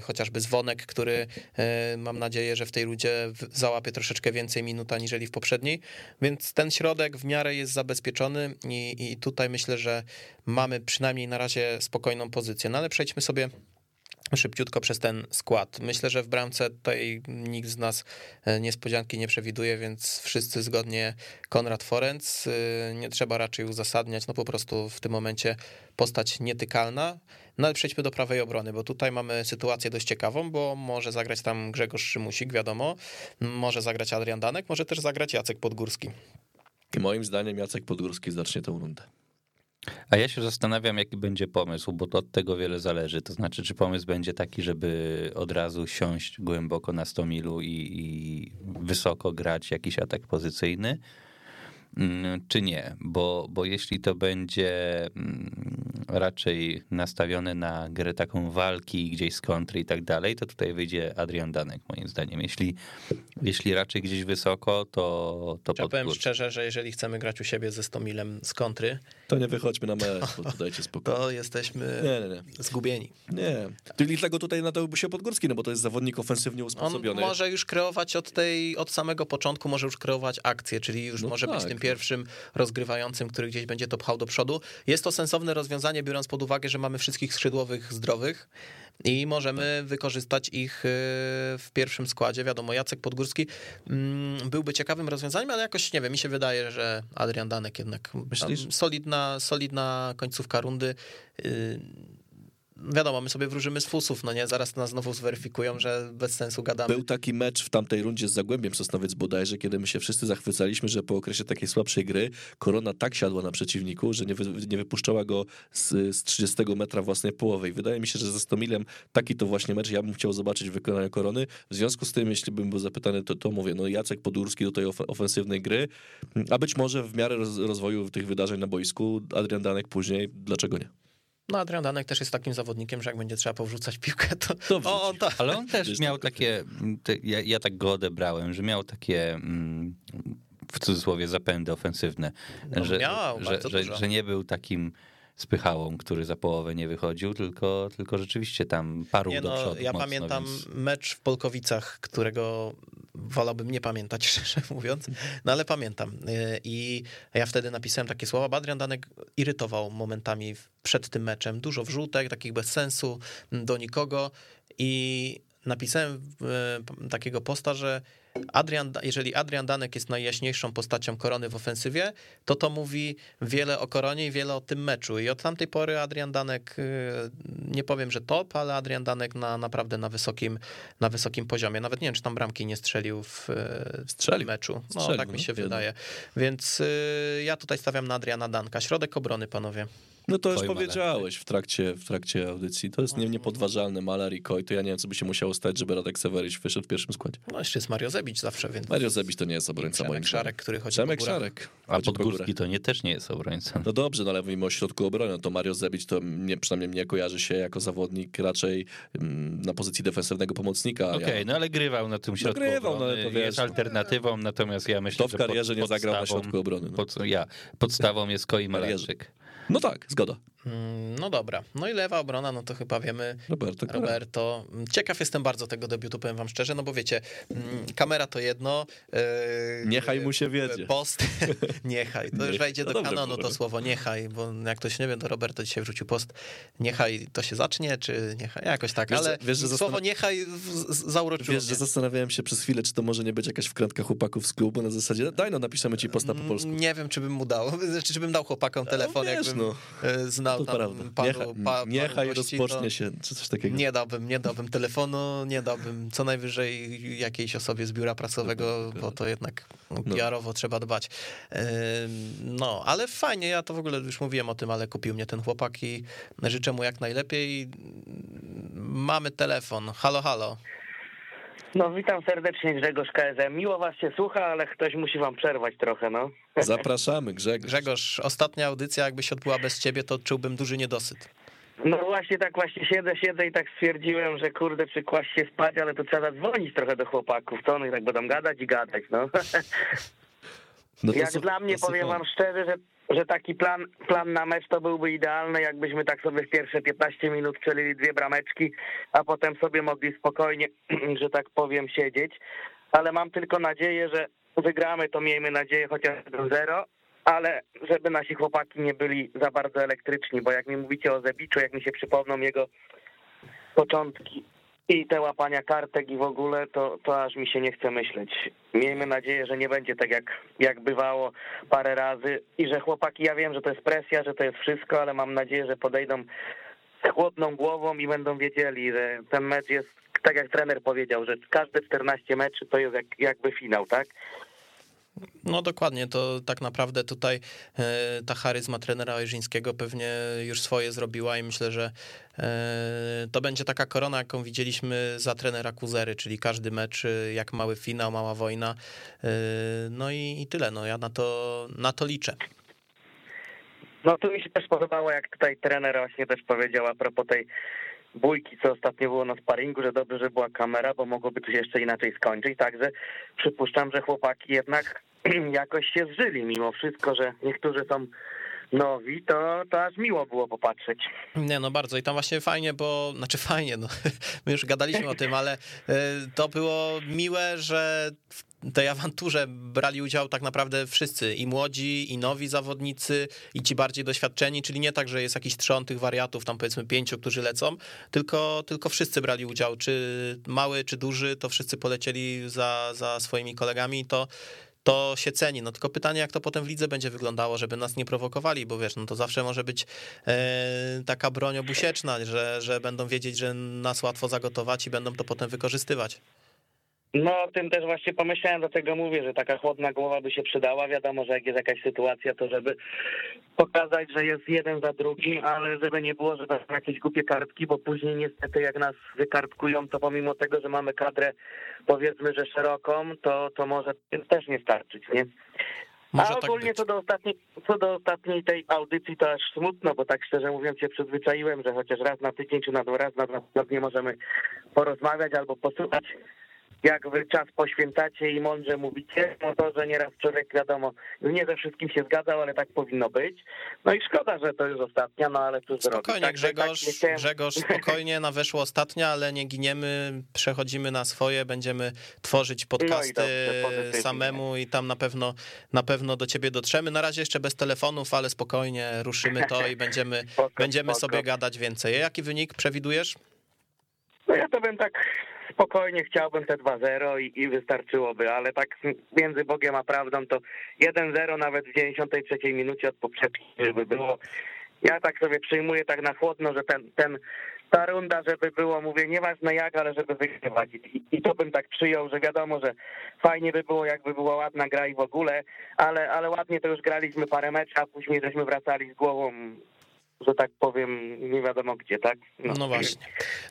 chociażby Zwonek, który e, mam nadzieję, że w tej ludzie załapie troszeczkę więcej minut aniżeli w poprzedniej, więc ten środek w miarę jest zabezpieczony i, i tutaj myślę, że mamy przynajmniej na razie spokojną pozycję. No ale przejdźmy sobie szybciutko przez ten skład. Myślę, że w bramce tutaj nikt z nas e, niespodzianki nie przewiduje, więc wszyscy zgodnie Konrad Forenc. E, Nie trzeba raczej uzasadniać, no po prostu w tym momencie postać nietykalna. No ale przejdźmy do prawej obrony, bo tutaj mamy sytuację dość ciekawą, bo może zagrać tam Grzegorz Szymusik, wiadomo, może zagrać Adrian Danek, może też zagrać Jacek Podgórski. I moim zdaniem Jacek Podgórski zacznie tę rundę. A ja się zastanawiam, jaki będzie pomysł, bo to od tego wiele zależy. To znaczy, czy pomysł będzie taki, żeby od razu siąść głęboko na 100 milu i, i wysoko grać jakiś atak pozycyjny, mm, czy nie? Bo, bo jeśli to będzie mm, raczej nastawione na grę taką walki gdzieś z kontry i tak dalej, to tutaj wyjdzie Adrian Danek, moim zdaniem. Jeśli, jeśli raczej gdzieś wysoko, to, to Ja powiem szczerze, że jeżeli chcemy grać u siebie ze 100 milem z kontry, To nie wychodźmy na mecz, bo dajcie spokój. to jesteśmy Nie, nie, nie. zgubieni. Nie. Czyli dlatego tutaj nadałby się Podgórski, no bo to jest zawodnik ofensywnie On usposobiony. może już kreować od tej, od samego początku, może już kreować akcję, czyli już No może być tak, tym no. pierwszym rozgrywającym, który gdzieś będzie to pchał do przodu. Jest to sensowne rozwiązanie, biorąc pod uwagę, że mamy wszystkich skrzydłowych zdrowych i możemy wykorzystać ich y, w pierwszym składzie. Wiadomo, Jacek Podgórski mm, byłby ciekawym rozwiązaniem, ale jakoś, nie wiem, mi się wydaje, że Adrian Danek jednak Myślisz? tam solidna, solidna końcówka rundy. Wiadomo, my sobie wróżymy z fusów, no nie? Zaraz nas znowu zweryfikują, że bez sensu gadamy. Był taki mecz w tamtej rundzie z Zagłębiem Sosnowiec bodajże, kiedy my się wszyscy zachwycaliśmy, że po okresie takiej słabszej gry Korona tak siadła na przeciwniku, że nie, wy, nie wypuszczała go z, z 30 metra własnej połowej. Wydaje mi się, że ze Stomilem taki to właśnie mecz ja bym chciał zobaczyć w wykonaniu Korony. W związku z tym, jeśli bym był zapytany, to, to mówię, no Jacek Podórski do tej of, ofensywnej gry, a być może w miarę roz, rozwoju tych wydarzeń na boisku, Adrian Danek później, dlaczego nie? No Adrian Danek też jest takim zawodnikiem, że jak będzie trzeba powrzucać piłkę, to, To o, on tak. Ale on też miał tak, takie, te, ja, ja tak go odebrałem, że miał takie mm, w cudzysłowie zapędy ofensywne, No, że, miał że, że, że nie był takim spychałą, który za połowę nie wychodził, tylko, tylko rzeczywiście tam parł Nie do no, przodu ja mocno, pamiętam więc... mecz w Polkowicach, którego wolałbym nie pamiętać, [LAUGHS] szczerze mówiąc, no ale pamiętam. Y, I ja wtedy napisałem takie słowa, bo Adrian Danek irytował momentami przed tym meczem. Dużo wrzutek, takich bez sensu, do nikogo i napisałem y, takiego posta, że Adrian, jeżeli Adrian Danek jest najjaśniejszą postacią korony w ofensywie, to to mówi wiele o koronie i wiele o tym meczu. I od tamtej pory Adrian Danek, y, nie powiem, że top, ale Adrian Danek na naprawdę na wysokim, na wysokim poziomie. Nawet nie wiem, czy tam bramki nie strzelił w, y, Strzelił. meczu. No Strzelił, tak mi no, się wydaje. Więc y, ja tutaj stawiam na Adriana Danka. Środek obrony, panowie. No to już Koi powiedziałeś w trakcie, w trakcie audycji. To jest nie- niepodważalne. Malar i Koi, to ja nie wiem, co by się musiało stać, żeby Radek Seweryś wyszedł w pierwszym składzie. No jeszcze jest Mario Zebić zawsze, więc Mario Zabić to nie jest obrońca moim. Szarek, który chodzi Przemek po górach. Szarek. A. Podgórski to nie też nie jest obrońcą. No dobrze, no ale mówimy o środku obrony, no to Mario Zebić to mnie, przynajmniej mnie kojarzy się jako zawodnik raczej mm, na pozycji defensywnego pomocnika. Okej, ja, no ale grywał na tym środku grywał, no ale obrony, to wiesz. jest alternatywą, natomiast ja myślę, Kto w że pod- karierze nie zagrał na podstawą- środku obrony? No, Pod, ja, podstawą jest Koi karierze. Malarczyk. No tak, zgoda. Mm, No dobra. No i lewa obrona, no to chyba wiemy. Roberto. Roberto. Ciekaw jestem bardzo tego debiutu, powiem wam szczerze, no bo wiecie, mm, kamera to jedno. yy, Niechaj mu się wiedzie. Post, [LAUGHS] niechaj. To już wejdzie no do kanonu to słowo niechaj, bo jak ktoś nie wie, to Roberto dzisiaj wrzucił post. Niechaj to się zacznie, czy niechaj, jakoś tak, Wiesz, ale że- wiesz, że słowo zastan- niechaj zauroczyło Wiesz, że mnie. zastanawiałem się przez chwilę, czy to może nie być jakaś wkrętka chłopaków z klubu na zasadzie, daj no, napiszemy ci posta po polsku. Nie wiem, czy bym mu dał, [LAUGHS] czy bym dał chłopakom telefon, wiesz, jakbym no. e, znał To tam prawda. Niechaj, pa, paru niechaj gości, rozpocznie to- się, czy coś takiego. Nie dałbym, nie dałbym telefonu, nie dałbym co najwyżej jakiejś osobie z biura prasowego, bo to jednak No. PR-owo trzeba dbać. Ym, No, ale fajnie, ja to w ogóle już mówiłem o tym, ale kupił mnie ten chłopak i życzę mu jak najlepiej. Mamy telefon. Halo, halo. No witam serdecznie Grzegorz KSM. Miło was się słucha, ale ktoś musi wam przerwać trochę, no. Zapraszamy, Grzegorz. Grzegorz, ostatnia audycja jakby się odbyła bez ciebie, to odczułbym duży niedosyt. No właśnie tak właśnie siedzę, siedzę i tak stwierdziłem, że kurde, czy kłaść się spać, ale to trzeba zadzwonić trochę do chłopaków, to oni tak będą gadać i gadać, no. No to Jak dla mnie, to powiem wam szczerze, że, że taki plan, plan na mecz to byłby idealny, jakbyśmy tak sobie w pierwsze 15 minut strzelili dwie brameczki, a potem sobie mogli spokojnie, [CLEARS THROAT] że tak powiem, siedzieć. Ale mam tylko nadzieję, że wygramy, to miejmy nadzieję chociaż 0 ale żeby nasi chłopaki nie byli za bardzo elektryczni, bo jak mi mówicie o Zebiczu, jak mi się przypomną jego początki i te łapania kartek i w ogóle, to, to aż mi się nie chce myśleć. Miejmy nadzieję, że nie będzie tak jak, jak bywało parę razy i że chłopaki, ja wiem, że to jest presja, że to jest wszystko, ale mam nadzieję, że podejdą chłodną głową i będą wiedzieli, że ten mecz jest, tak jak trener powiedział, że każde 14 meczy to jest jak, jakby finał, tak? No dokładnie, to tak naprawdę tutaj e, ta charyzma trenera Ojrzyńskiego pewnie już swoje zrobiła i myślę, że e, to będzie taka korona, jaką widzieliśmy za trenera Kuzery, czyli każdy mecz e, jak mały finał, mała wojna. No i, i tyle, no ja na to, na to liczę. No tu mi się też podobało, jak tutaj trener właśnie też powiedział a propos tej bójki, co ostatnio było na sparingu, że dobrze, że była kamera, bo mogłoby to się jeszcze inaczej skończyć. Także przypuszczam, że chłopaki jednak [CLEARS THROAT] jakoś się zżyli mimo wszystko, że niektórzy są nowi, to, to aż miło było popatrzeć. Nie, no bardzo. I tam właśnie fajnie, bo, znaczy fajnie, no, [LAUGHS] my już gadaliśmy o tym, ale e, to było miłe, że w tej awanturze brali udział tak naprawdę wszyscy, i młodzi, i nowi zawodnicy, i ci bardziej doświadczeni, czyli nie tak, że jest jakiś trzon tych wariatów, tam powiedzmy pięciu, którzy lecą, tylko, tylko wszyscy brali udział, czy mały, czy duży, to wszyscy polecieli za, za swoimi kolegami, to to się ceni. No tylko pytanie, jak to potem w lidze będzie wyglądało, żeby nas nie prowokowali, bo wiesz, no to zawsze może być e, taka broń obusieczna, że, że będą wiedzieć, że nas łatwo zagotować i będą to potem wykorzystywać. No, o tym też właśnie pomyślałem, dlatego mówię, że taka chłodna głowa by się przydała. Wiadomo, że jak jest jakaś sytuacja, to żeby pokazać, że jest jeden za drugim, ale żeby nie było, że to są jakieś głupie kartki, bo później niestety jak nas wykartkują, to pomimo tego, że mamy kadrę powiedzmy, że szeroką, to, to może też nie starczyć, nie? Może A tak ogólnie być. co do, ostatniej, co do ostatniej tej audycji, to aż smutno, bo tak szczerze mówiąc się przyzwyczaiłem, że chociaż raz na tydzień czy na dwa raz na dwa tygodnie możemy porozmawiać albo posłuchać jak wy czas poświęcacie i mądrze mówicie, no to, że nieraz człowiek, wiadomo, nie ze wszystkim się zgadzał, ale tak powinno być. No i szkoda, że to już ostatnia, no ale cóż zrobić. Spokojnie, Także Grzegorz, tak chciałem- Grzegorz, spokojnie, na weszło ostatnia, ale nie giniemy, przechodzimy na swoje, będziemy tworzyć podcasty No dobrze, pozytywnie. samemu i tam na pewno, na pewno do ciebie dotrzemy. Na razie jeszcze bez telefonów, ale spokojnie, ruszymy to i będziemy, [LAUGHS] Spoko, będziemy spoko. sobie gadać więcej. Jaki wynik przewidujesz? No ja to bym tak spokojnie chciałbym te 2-0 i, i wystarczyłoby, ale tak między Bogiem a prawdą to 1-0 nawet w 93 minucie od poprzedniej żeby było. Ja tak sobie przyjmuję tak na chłodno, że ten, ten ta runda, żeby było, mówię, nieważne jak, ale żeby wygrywać. I, I to bym tak przyjął, że wiadomo, że fajnie by było, jakby była ładna gra i w ogóle, ale, ale ładnie to już graliśmy parę meczy, a później żeśmy wracali z głową, że tak powiem, nie wiadomo gdzie, tak? No właśnie.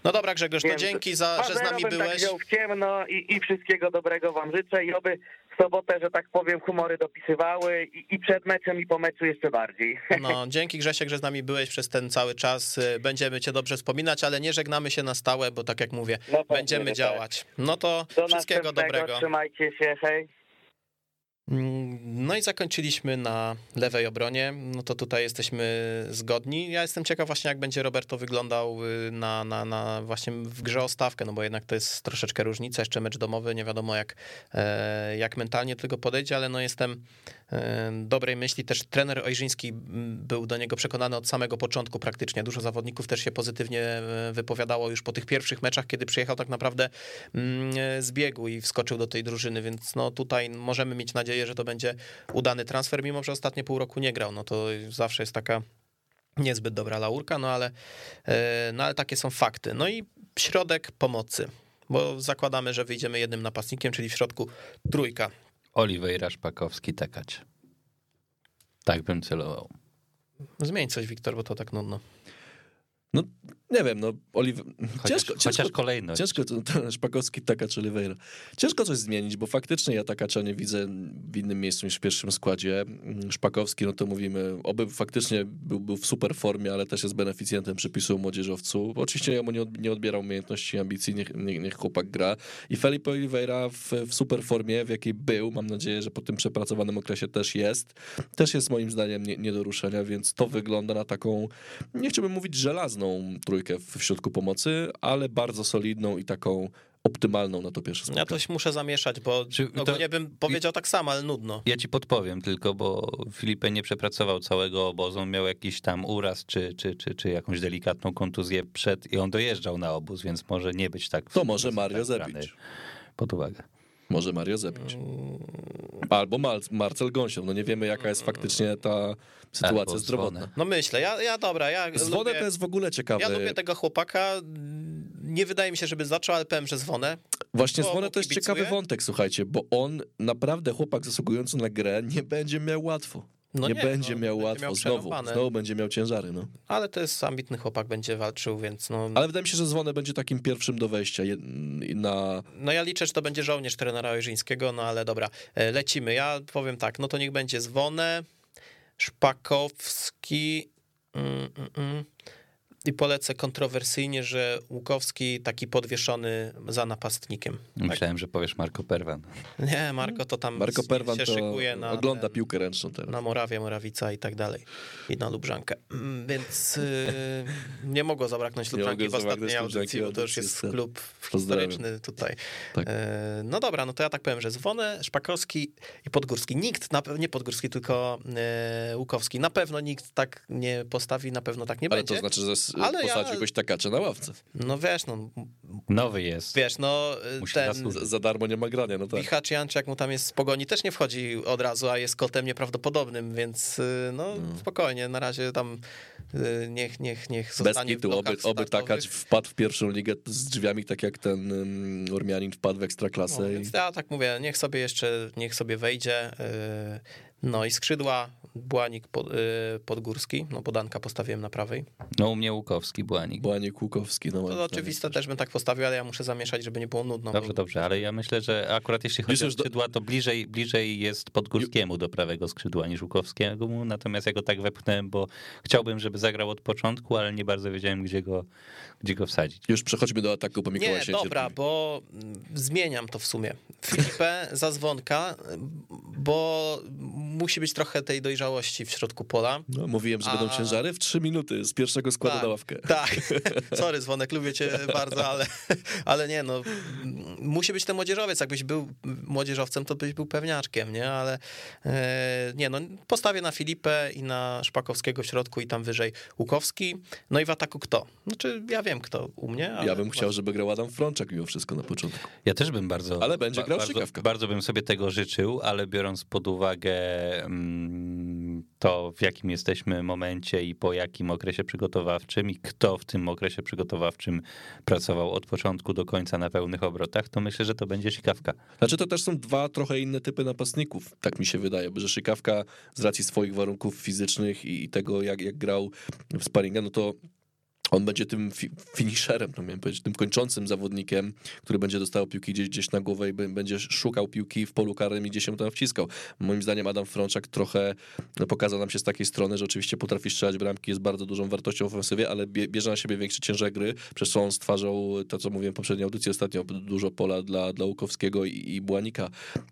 No dobra, Grzegorz, to Więc dzięki, za, że z 2-0 nami Tak byłeś. wziął w ciemno i, i wszystkiego dobrego wam życzę i oby w sobotę, że tak powiem, humory dopisywały i, i przed meczem i po meczu jeszcze bardziej. [LAUGHS] No, dzięki Grzesiek, że z nami byłeś przez ten cały czas. Y, Będziemy cię dobrze wspominać, ale nie żegnamy się na stałe, bo tak jak mówię, No pewnie, będziemy tak. działać. No to Do wszystkiego dobrego. Trzymajcie się, hej. No i zakończyliśmy na lewej obronie. No to tutaj jesteśmy zgodni. Ja jestem ciekaw właśnie, jak będzie Roberto wyglądał y, na, na, na właśnie w grze o stawkę, no bo jednak to jest troszeczkę różnica. Jeszcze mecz domowy, nie wiadomo jak, e, jak mentalnie do tego podejdzie, ale no jestem dobrej myśli. Też trener Ojrzyński mm, był do niego przekonany od samego początku praktycznie. Dużo zawodników też się pozytywnie e, wypowiadało już po tych pierwszych meczach, kiedy przyjechał tak naprawdę mm, e, z biegu i wskoczył do tej drużyny, więc no tutaj możemy mieć nadzieję, że to będzie udany transfer, mimo że ostatnie pół roku nie grał. No to zawsze jest taka niezbyt dobra laurka, no ale, e, no ale takie są fakty. No i środek pomocy, bo zakładamy, że wyjdziemy jednym napastnikiem, czyli w środku trójka. Oliveira, Szpakowski, Tekać. Tak bym celował. Zmień coś, Wiktor, bo to tak nudno. No, nie wiem, no, Oliver... Chociaż, ciężko, chociaż ciężko, kolejność. ciężko, to, to Szpakowski, taka czy Oliveira. Ciężko coś zmienić, bo faktycznie ja Takacza nie widzę w innym miejscu niż w pierwszym składzie. Mm, Szpakowski, no to mówimy, oby faktycznie był, był w super formie, ale też jest beneficjentem przepisu młodzieżowcu. Oczywiście ja mu nie, od, nie odbieram umiejętności i ambicji, niech, niech, niech chłopak gra. I Felipe Oliveira w, w super formie, w jakiej był, mam nadzieję, że po tym przepracowanym okresie też jest, też jest moim zdaniem nie, nie do ruszenia, więc to wygląda na taką, nie chciałbym mówić żelazną trójkę w, w środku pomocy, ale bardzo solidną i taką optymalną na to pierwsze Ja spotkanie. to się muszę zamieszać, bo Czy to- ogólnie bym powiedział tak samo, ale nudno. Ja ci podpowiem tylko, bo Filipe nie przepracował całego obozu, on miał jakiś tam uraz czy, czy, czy, czy jakąś delikatną kontuzję przed i on dojeżdżał na obóz, więc może nie być tak... To może Mario tak Zepić. Pod uwagę. Może Mario Zepić. Albo Mal Marcel Gąsior. No nie wiemy, jaka jest faktycznie ta sytuacja Albo zdrowotna. No myślę, ja, ja dobra, ja Zwonę lubię, to jest w ogóle ciekawe. ja lubię tego chłopaka. Nie wydaje mi się, żeby zaczął, ale powiem, że zwonę. Właśnie bo- Zwonę bo to jest ciekawy wątek, słuchajcie, bo on naprawdę, chłopak zasługujący na grę, nie będzie miał łatwo. No nie, nie, będzie no, miał łatwo miał znowu. Znowu będzie miał ciężary, no. Ale to jest ambitny chłopak, będzie walczył, więc no. Ale wydaje mi się, że Zwonę będzie takim pierwszym do wejścia na... No ja liczę, że to będzie żołnierz trenera Ojrzyńskiego, no ale dobra, e, lecimy. Ja powiem tak, no to niech będzie Zwonę, Szpakowski mm, mm, mm. I polecę kontrowersyjnie, że Łukowski taki podwieszony za napastnikiem. Tak? Myślałem, że powiesz Marco Perwan. Nie, Marko to tam Marco się Perwan to szykuje na, ogląda ten, piłkę ręczną teraz. na Morawię, Morawica i tak dalej. I na Lubrzankę. Mm, Więc y, [LAUGHS] nie mogło zabraknąć Lubrzanki w ostatniej audycji, bo to już jest klub historyczny tutaj. Tak. E, No dobra, no to ja tak powiem, że Zwonę, Szpakowski i Podgórski. Nikt, na pewno nie Podgórski, tylko e, Łukowski. Na pewno nikt tak nie postawi, na pewno tak nie Ale będzie. to znaczy, że Ale ja- posadziłbyś Takacza na ławce. No wiesz, no Nowy jest. wiesz, no Musi ten. Za, za darmo nie ma grania, no tak. Michacz Janczak mu tam jest z pogoni, też nie wchodzi od razu, a jest kotem nieprawdopodobnym, więc y, no spokojnie, na razie tam y, niech, niech, niech Bez zostanie w kitu, oby, oby. Takacz wpadł w pierwszą ligę z drzwiami, tak jak ten um, Ormianin wpadł w ekstraklasę. No, i... więc ja tak mówię, niech sobie jeszcze, niech sobie wejdzie. y, No i skrzydła, Błanik, pod, y, Podgórski, no podanka postawiłem na prawej. No u mnie Łukowski, Błanik. Błanik Łukowski. No, To oczywiste też bym tak postawił, ale ja muszę zamieszać, żeby nie było nudno. Dobrze, bo- dobrze, ale ja myślę, że akurat jeśli chodzi o skrzydła, to bliżej, bliżej jest Podgórskiemu do prawego skrzydła niż Łukowskiemu, natomiast ja go tak wepchnąłem, bo chciałbym, żeby zagrał od początku, ale nie bardzo wiedziałem, gdzie go, gdzie go wsadzić. Już przechodźmy do ataku, bo Mikołaj Nie, dobra, bo mm, zmieniam to w sumie. Filipę [LAUGHS] za dzwonka, bo musi być trochę tej dojrzałości w środku pola. No, mówiłem, że będą A- ciężary w trzy minuty z pierwszego składu Tak, na ławkę. Tak, [LAUGHS] sorry dzwonek, lubię cię bardzo, ale, ale nie, no musi być ten młodzieżowiec, jakbyś był młodzieżowcem, to byś był pewniaczkiem, nie, ale e, nie, no postawię na Filipę i na Szpakowskiego w środku i tam wyżej Łukowski, no i w ataku kto? Znaczy ja wiem kto u mnie, ale Ja bym chciał, żeby grał Adam Frączak mimo wszystko na początku. Ja też bym bardzo. Ale będzie grał bardzo, Szykawka. bardzo bym sobie tego życzył, ale biorąc pod uwagę mm, to, w jakim jesteśmy momencie i po jakim okresie przygotowawczym i kto w tym okresie przygotowawczym pracował od początku do końca na pełnych obrotach, to myślę, że to będzie Szykawka. Znaczy to też są dwa trochę inne typy napastników, tak mi się wydaje, bo że Szykawka z racji swoich warunków fizycznych i, i tego jak, jak grał w sparinga, no to on będzie tym fi- finisherem, to miałem powiedzieć, tym kończącym zawodnikiem, który będzie dostawał piłki gdzieś, gdzieś na głowę i będzie szukał piłki w polu karnym i gdzieś się tam wciskał. Moim zdaniem Adam Frączak trochę no, pokazał nam się z takiej strony, że oczywiście potrafi strzelać bramki, jest bardzo dużą wartością w ofensywie, ale bie, bierze na siebie większy ciężar gry, przez co on stwarzał to, co mówiłem w poprzedniej audycji ostatnio, dużo pola dla, dla Łukowskiego i, i Błanika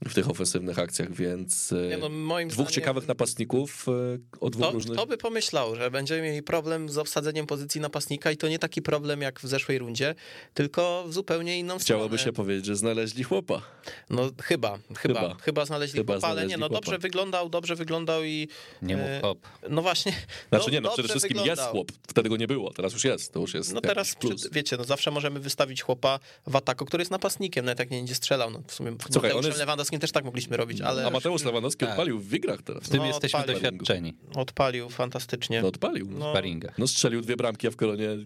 w tych ofensywnych akcjach, więc e, Nie, no, dwóch zdaniem- ciekawych napastników e, o dwóch To, różnych... kto by pomyślał, że będziemy mieli problem z obsadzeniem pozycji napastnika i to nie taki problem jak w zeszłej rundzie, tylko w zupełnie inną Chciałoby stronę. się powiedzieć, że znaleźli chłopa. No chyba, chyba, Chyba. chyba, znaleźli Chyba chłopa, ale nie, no chłopa. dobrze wyglądał, dobrze wyglądał i Nie mów E, hop. no właśnie. Znaczy no, nie, no przede wszystkim wyglądał. jest chłop. Wtedy go nie było, teraz już jest. To już jest No teraz, plus. przy, wiecie, no zawsze możemy wystawić chłopa w ataku, który jest napastnikiem, nawet jak nie będzie strzelał. No w sumie Słuchaj, on Mateuszem jest- Lewandowskim też tak mogliśmy robić, ale A Mateusz Lewandowski Tak. odpalił w wigrach teraz. W tym no, jesteśmy odpalił. doświadczeni. odpalił fantastycznie. No odpalił. No. No. no strzelił dwie bramki, a w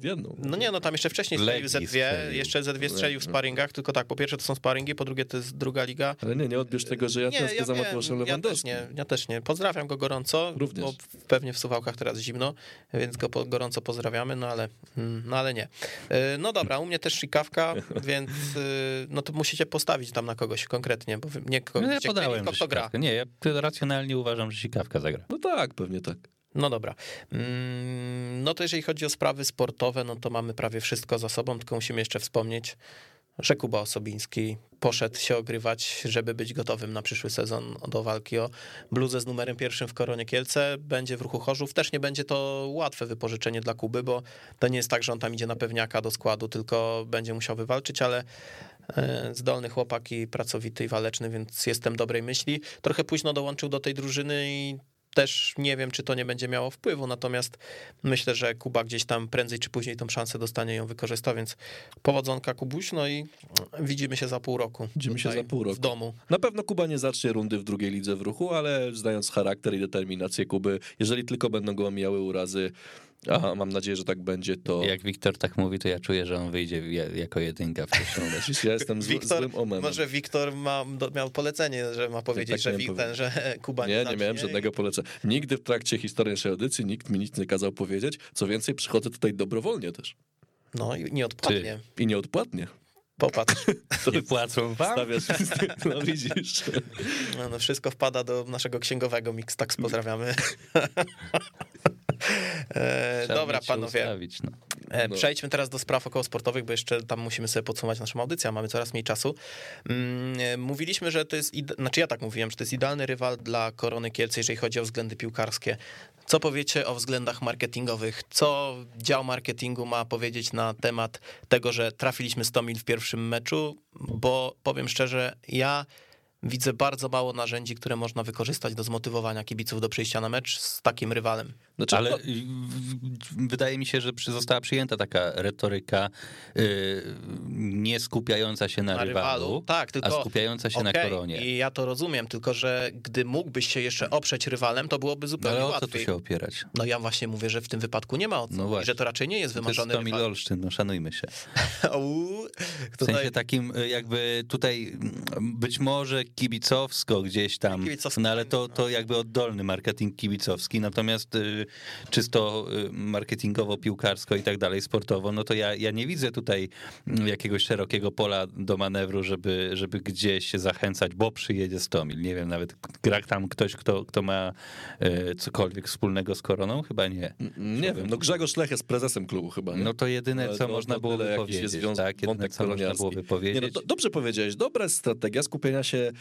jedną. No nie, no tam jeszcze wcześniej strzelił Z2, strzelił. jeszcze Z2 strzelił w sparingach, tylko tak, po pierwsze to są sparingi, po drugie to jest druga liga. Ale nie, nie odbierz tego, że ja nie, tęsknię za wiem, Mateuszem ja też nie, ja też nie. Pozdrawiam go gorąco, Również. bo pewnie w Suwałkach teraz zimno, więc go po, gorąco pozdrawiamy, no ale, mm, no ale nie. E, No dobra, u mnie też szykawka, [LAUGHS] więc e, no to musicie postawić tam na kogoś konkretnie, bo nie kogoś, No ja podałem, kto gra. Sikawka. Nie, ja racjonalnie uważam, że Sikawka zagra. No tak, pewnie tak. No dobra. Mm, No to jeżeli chodzi o sprawy sportowe, no to mamy prawie wszystko za sobą, tylko musimy jeszcze wspomnieć, że Kuba Osobiński poszedł się ogrywać, żeby być gotowym na przyszły sezon do walki o bluzę z numerem pierwszym w Koronie Kielce. Będzie w ruchu Chorzów. Też nie będzie to łatwe wypożyczenie dla Kuby, bo to nie jest tak, że on tam idzie na pewniaka do składu, tylko będzie musiał wywalczyć, ale e, zdolny chłopak i pracowity i waleczny, więc jestem dobrej myśli. Trochę późno dołączył do tej drużyny i też nie wiem, czy to nie będzie miało wpływu, natomiast myślę, że Kuba gdzieś tam prędzej czy później tą szansę dostanie i ją wykorzysta, więc powodzonka Kubuś, no i widzimy się za pół roku. Widzimy się za pół roku. W domu. Na pewno Kuba nie zacznie rundy w drugiej lidze w ruchu, ale znając charakter i determinację Kuby, jeżeli tylko będą go omijały urazy, a mam nadzieję, że tak będzie, to Jak Wiktor tak mówi, to ja czuję, że on wyjdzie ja- jako jedynka w pierwszą [LAUGHS] ja jestem zły, Wiktor, złym omemem. może Wiktor ma, miał polecenie, że ma powiedzieć, tak że, Wik- ten, że [LAUGHS] Kuba nie Nie, nie miałem żadnego polecenia. Nigdy w trakcie historii naszej audycji nikt mi nic nie kazał powiedzieć. Co więcej, przychodzę tutaj dobrowolnie też. No i nieodpłatnie. I nieodpłatnie. Popatrz, To [LAUGHS] Nie płacą wam? stawiasz, no widzisz. no, no wszystko wpada do naszego księgowego Mixtax, pozdrawiamy. E, Trzeba Dobra, panowie. ustawić, no. No. Przejdźmy teraz do spraw okołosportowych, bo jeszcze tam musimy sobie podsumować naszą audycję, a mamy coraz mniej czasu. Mm, e, Mówiliśmy, że to jest, znaczy ja tak mówiłem, że to jest idealny rywal dla Korony Kielce, jeżeli chodzi o względy piłkarskie. Co powiecie o względach marketingowych? Co dział marketingu ma powiedzieć na temat tego, że trafiliśmy 100 mil w pierwszym meczu? Bo powiem szczerze, ja widzę bardzo mało narzędzi, które można wykorzystać do zmotywowania kibiców do przyjścia na mecz z takim rywalem. Znaczy, Ale no, y, wydaje mi się, że została przyjęta taka retoryka y, nie skupiająca się na, na rywalu, rywalu. Tak, tylko a skupiająca się na Okej, koronie. I ja to rozumiem, tylko że gdy mógłbyś się jeszcze oprzeć rywalem, to byłoby No, zupełnie ale o co tu się opierać? No ja właśnie mówię, że w tym wypadku nie ma o co. No i że to raczej nie jest To jest wymarzony 100 mil rywal. Olsztyn, no szanujmy się. [LAUGHS] W sensie takim y, jakby tutaj mm, być może kibicowsko gdzieś tam, Kibicowsko, no ale to, no. to jakby oddolny marketing kibicowski, natomiast y, czysto y, marketingowo, piłkarsko i tak dalej, sportowo, no to ja, ja nie widzę tutaj mm, jakiegoś szerokiego pola do manewru, żeby, żeby gdzieś się zachęcać, bo przyjedzie Stomil. Nie wiem, nawet gra tam ktoś, kto, kto ma y, cokolwiek wspólnego z koroną? Chyba nie. Nie wiem, no Grzegorz Lech jest prezesem klubu chyba, nie? No to jedyne, Ale co to- można to jest związek- tak? Jedyne, co można kolonialski. byłoby Nie, no, dobrze powiedziałeś, dobra strategia skupienia się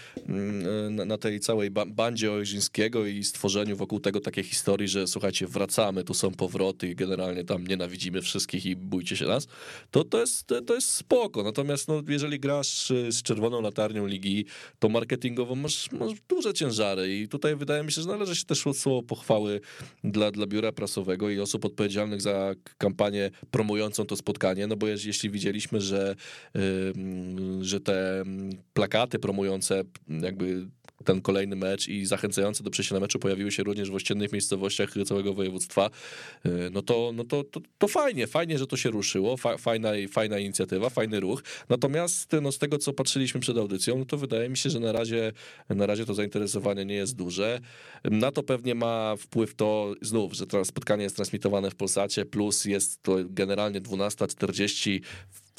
na, tej całej ba- bandzie Ojrzyńskiego i stworzeniu wokół tego takiej historii, że słuchajcie, wracamy, tu są powroty i generalnie tam nienawidzimy wszystkich i bójcie się nas, to, to, jest, to jest spoko. Natomiast no, jeżeli grasz y, z czerwoną latarnią ligi, to marketingowo masz, masz duże ciężary i tutaj wydaje mi się, że należy się też słowo pochwały dla, dla biura prasowego i osób odpowiedzialnych za kampanię promującą to spotkanie, no bo jeśli widzieliśmy, że, ym, że te ym, plakaty promujące jakby ten kolejny mecz i zachęcające do przyjścia na meczu pojawiły się również w ościennych miejscowościach całego województwa, y, no to, no to, to, to fajnie, fajnie, że to się ruszyło, fa, fajna, fajna inicjatywa, fajny ruch, natomiast no z tego, co patrzyliśmy przed audycją, no to wydaje mi się, że na razie, na razie to zainteresowanie nie jest duże. Na to pewnie ma wpływ to znów, że to spotkanie jest transmitowane w Polsacie, plus jest to generalnie 12.40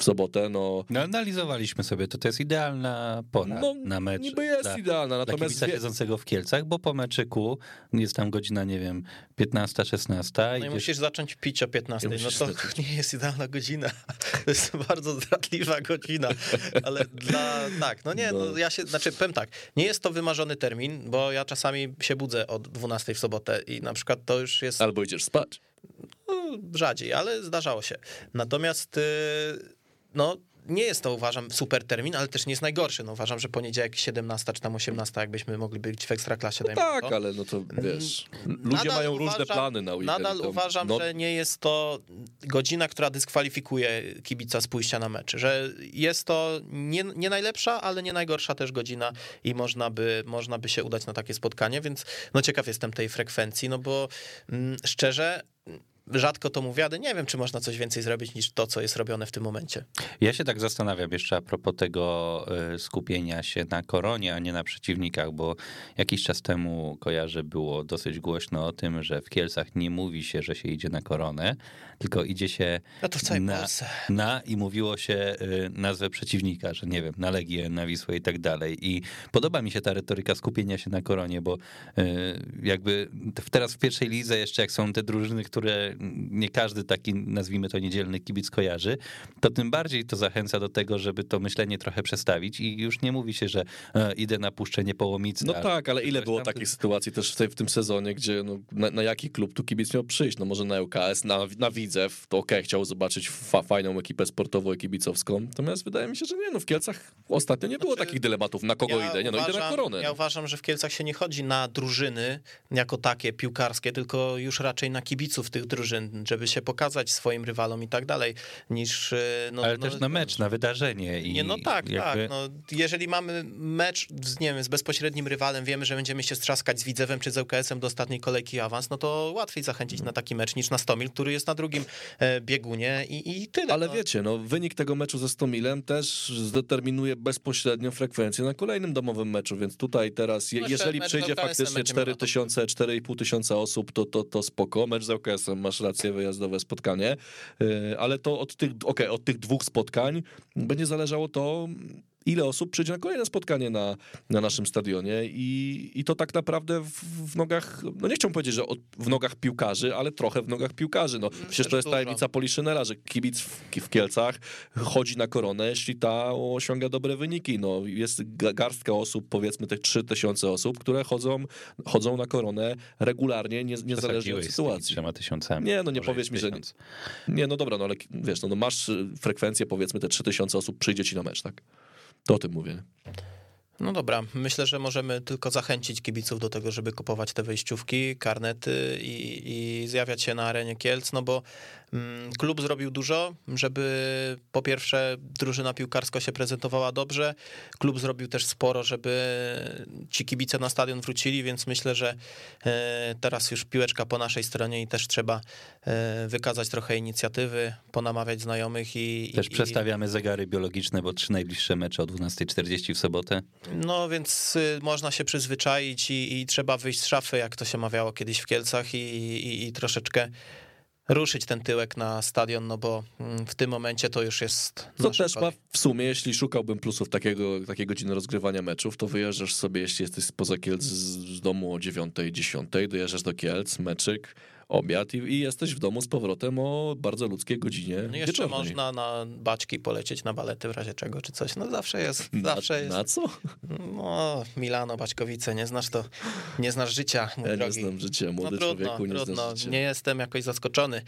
w sobotę, no No, analizowaliśmy sobie, to to jest idealna pora No, na mecz. niby jest dla, idealna, Dla natomiast wie, siedzącego w Kielcach, bo po meczyku jest tam godzina, nie wiem, 15, 16. No i musisz zacząć pić o 15. I No to zacząć. [LAUGHS] nie jest idealna godzina. To jest [LAUGHS] bardzo zdradliwa godzina. Ale dla. Tak, no nie, no No. ja się. Znaczy, powiem tak, nie jest to wymarzony termin, bo ja czasami się budzę o 12 w sobotę i na przykład to już jest albo idziesz spać. no, rzadziej, ale zdarzało się. Natomiast y, no. Nie jest to, uważam, super termin, ale też nie jest najgorszy. No, uważam, że poniedziałek 17 czy tam 18, jakbyśmy mogli być w ekstraklasie. dajmy Tak, to. ale no to wiesz, ludzie Mm, Nadal mają różne uważam- plany na weekend. Nadal uważam, no, że nie jest to godzina, która dyskwalifikuje kibica z pójścia na mecz. Że jest to nie, nie najlepsza, ale nie najgorsza też godzina i można by, można by się udać na takie spotkanie, więc no ciekaw jestem tej frekwencji, no bo mm, szczerze rzadko to mówię, ale nie wiem, czy można coś więcej zrobić niż to, co jest robione w tym momencie. Ja się tak zastanawiam jeszcze a propos tego y, skupienia się na koronie, a nie na przeciwnikach, bo jakiś czas temu kojarzę było dosyć głośno o tym, że w Kielcach nie mówi się, że się idzie na koronę, tylko idzie się No to w całej na, Polsce. na i mówiło się y, nazwę przeciwnika, że nie wiem, na Legię, na Wisłę i tak dalej. I podoba mi się ta retoryka skupienia się na koronie, bo y, jakby teraz w pierwszej lidze jeszcze jak są te drużyny, które nie każdy taki, nazwijmy to niedzielny kibic kojarzy, to tym bardziej to zachęca do tego, żeby to myślenie trochę przestawić i już nie mówi się, że e, idę na puszczenie połomicy. No tak, ale ile było takich sytuacji też w, tej, w tym sezonie, gdzie no, na, na jaki klub tu kibic miał przyjść? No może na UKS, na, na Widzew, to okej, chciał zobaczyć fa, fajną ekipę sportową i kibicowską, natomiast wydaje mi się, że nie, no w Kielcach ostatnio nie było Znaczy, takich dylematów, na kogo idę, nie, no idę na koronę. Ja uważam, że w Kielcach się nie chodzi na drużyny jako takie piłkarskie, tylko już raczej na kibiców tych drużyn, żeby się pokazać swoim rywalom i tak dalej, niż... e, No, ale no, też na mecz, na wydarzenie. I Nie, no tak, jakby... tak. No, jeżeli mamy mecz z, nie wiem, z bezpośrednim rywalem, wiemy, że będziemy się strzaskać z Widzewem czy z ŁKS-em do ostatniej kolejki awans, no to łatwiej zachęcić na taki mecz niż na Stomil, który jest na drugim e, biegunie i, i tyle. Ale no. wiecie, no wynik tego meczu ze Stomilem też zdeterminuje bezpośrednio frekwencję na kolejnym domowym meczu, więc tutaj teraz, je, jeżeli przyjdzie faktycznie będzie miał 4 na to tysiące, 4,5 tysiąca osób, to, to, to spoko, mecz z ŁKS-em, masz rację, wyjazdowe spotkanie, Yy, ale to od tych, okej, od tych dwóch spotkań będzie zależało to, ile osób przyjdzie na kolejne spotkanie na, na naszym stadionie i, i to tak naprawdę w, w nogach, no nie chciałbym powiedzieć, że od, w nogach piłkarzy, ale trochę w nogach piłkarzy. No, przecież to jest dużo. tajemnica Poliszynela, że kibic w, w Kielcach chodzi na koronę, jeśli ta osiąga dobre wyniki. No, jest ga- garstka osób, powiedzmy tych 3000 osób, które chodzą, chodzą na koronę regularnie, nie, niezależnie od z sytuacji. tysiącami. Nie, no nie powiedz mi, że- tysiąc. Nie, no dobra, no ale wiesz, no, no masz frekwencję, powiedzmy te 3000 osób przyjdzie ci na mecz, tak? To o tym mówię. No dobra, myślę, że możemy tylko zachęcić kibiców do tego, żeby kupować te wejściówki, karnety i, i zjawiać się na arenie Kielc, no bo Klub zrobił dużo, żeby po pierwsze drużyna piłkarska się prezentowała dobrze. Klub zrobił też sporo, żeby ci kibice na stadion wrócili, więc myślę, że e, teraz już piłeczka po naszej stronie i też trzeba e, wykazać trochę inicjatywy, ponamawiać znajomych i... Też i, przestawiamy zegary biologiczne, bo trzy najbliższe mecze o 12.40 w sobotę. No więc y, można się przyzwyczaić i, i trzeba wyjść z szafy, jak to się mawiało kiedyś w Kielcach i, i, i troszeczkę ruszyć ten tyłek na stadion, no bo mm, w tym momencie to już jest To też ma kolej. w sumie, jeśli szukałbym plusów takiego, takiej godziny rozgrywania meczów, to wyjeżdżasz sobie, jeśli jesteś spoza Kielc z, z domu o 9, 10, dojeżdżasz do Kielc, meczyk, obiad i, i jesteś w domu z powrotem o bardzo ludzkiej godzinie No jeszcze wieczornej. można na baćki polecieć na balety w razie czego czy coś. No zawsze jest, Na, zawsze jest. na co? No, Milano, Baćkowice, nie znasz to, nie znasz życia, mój Ja nie drogi. znam życia, młody no trudno, człowieku, nie trudno. znasz życia. Nie jestem jakoś zaskoczony.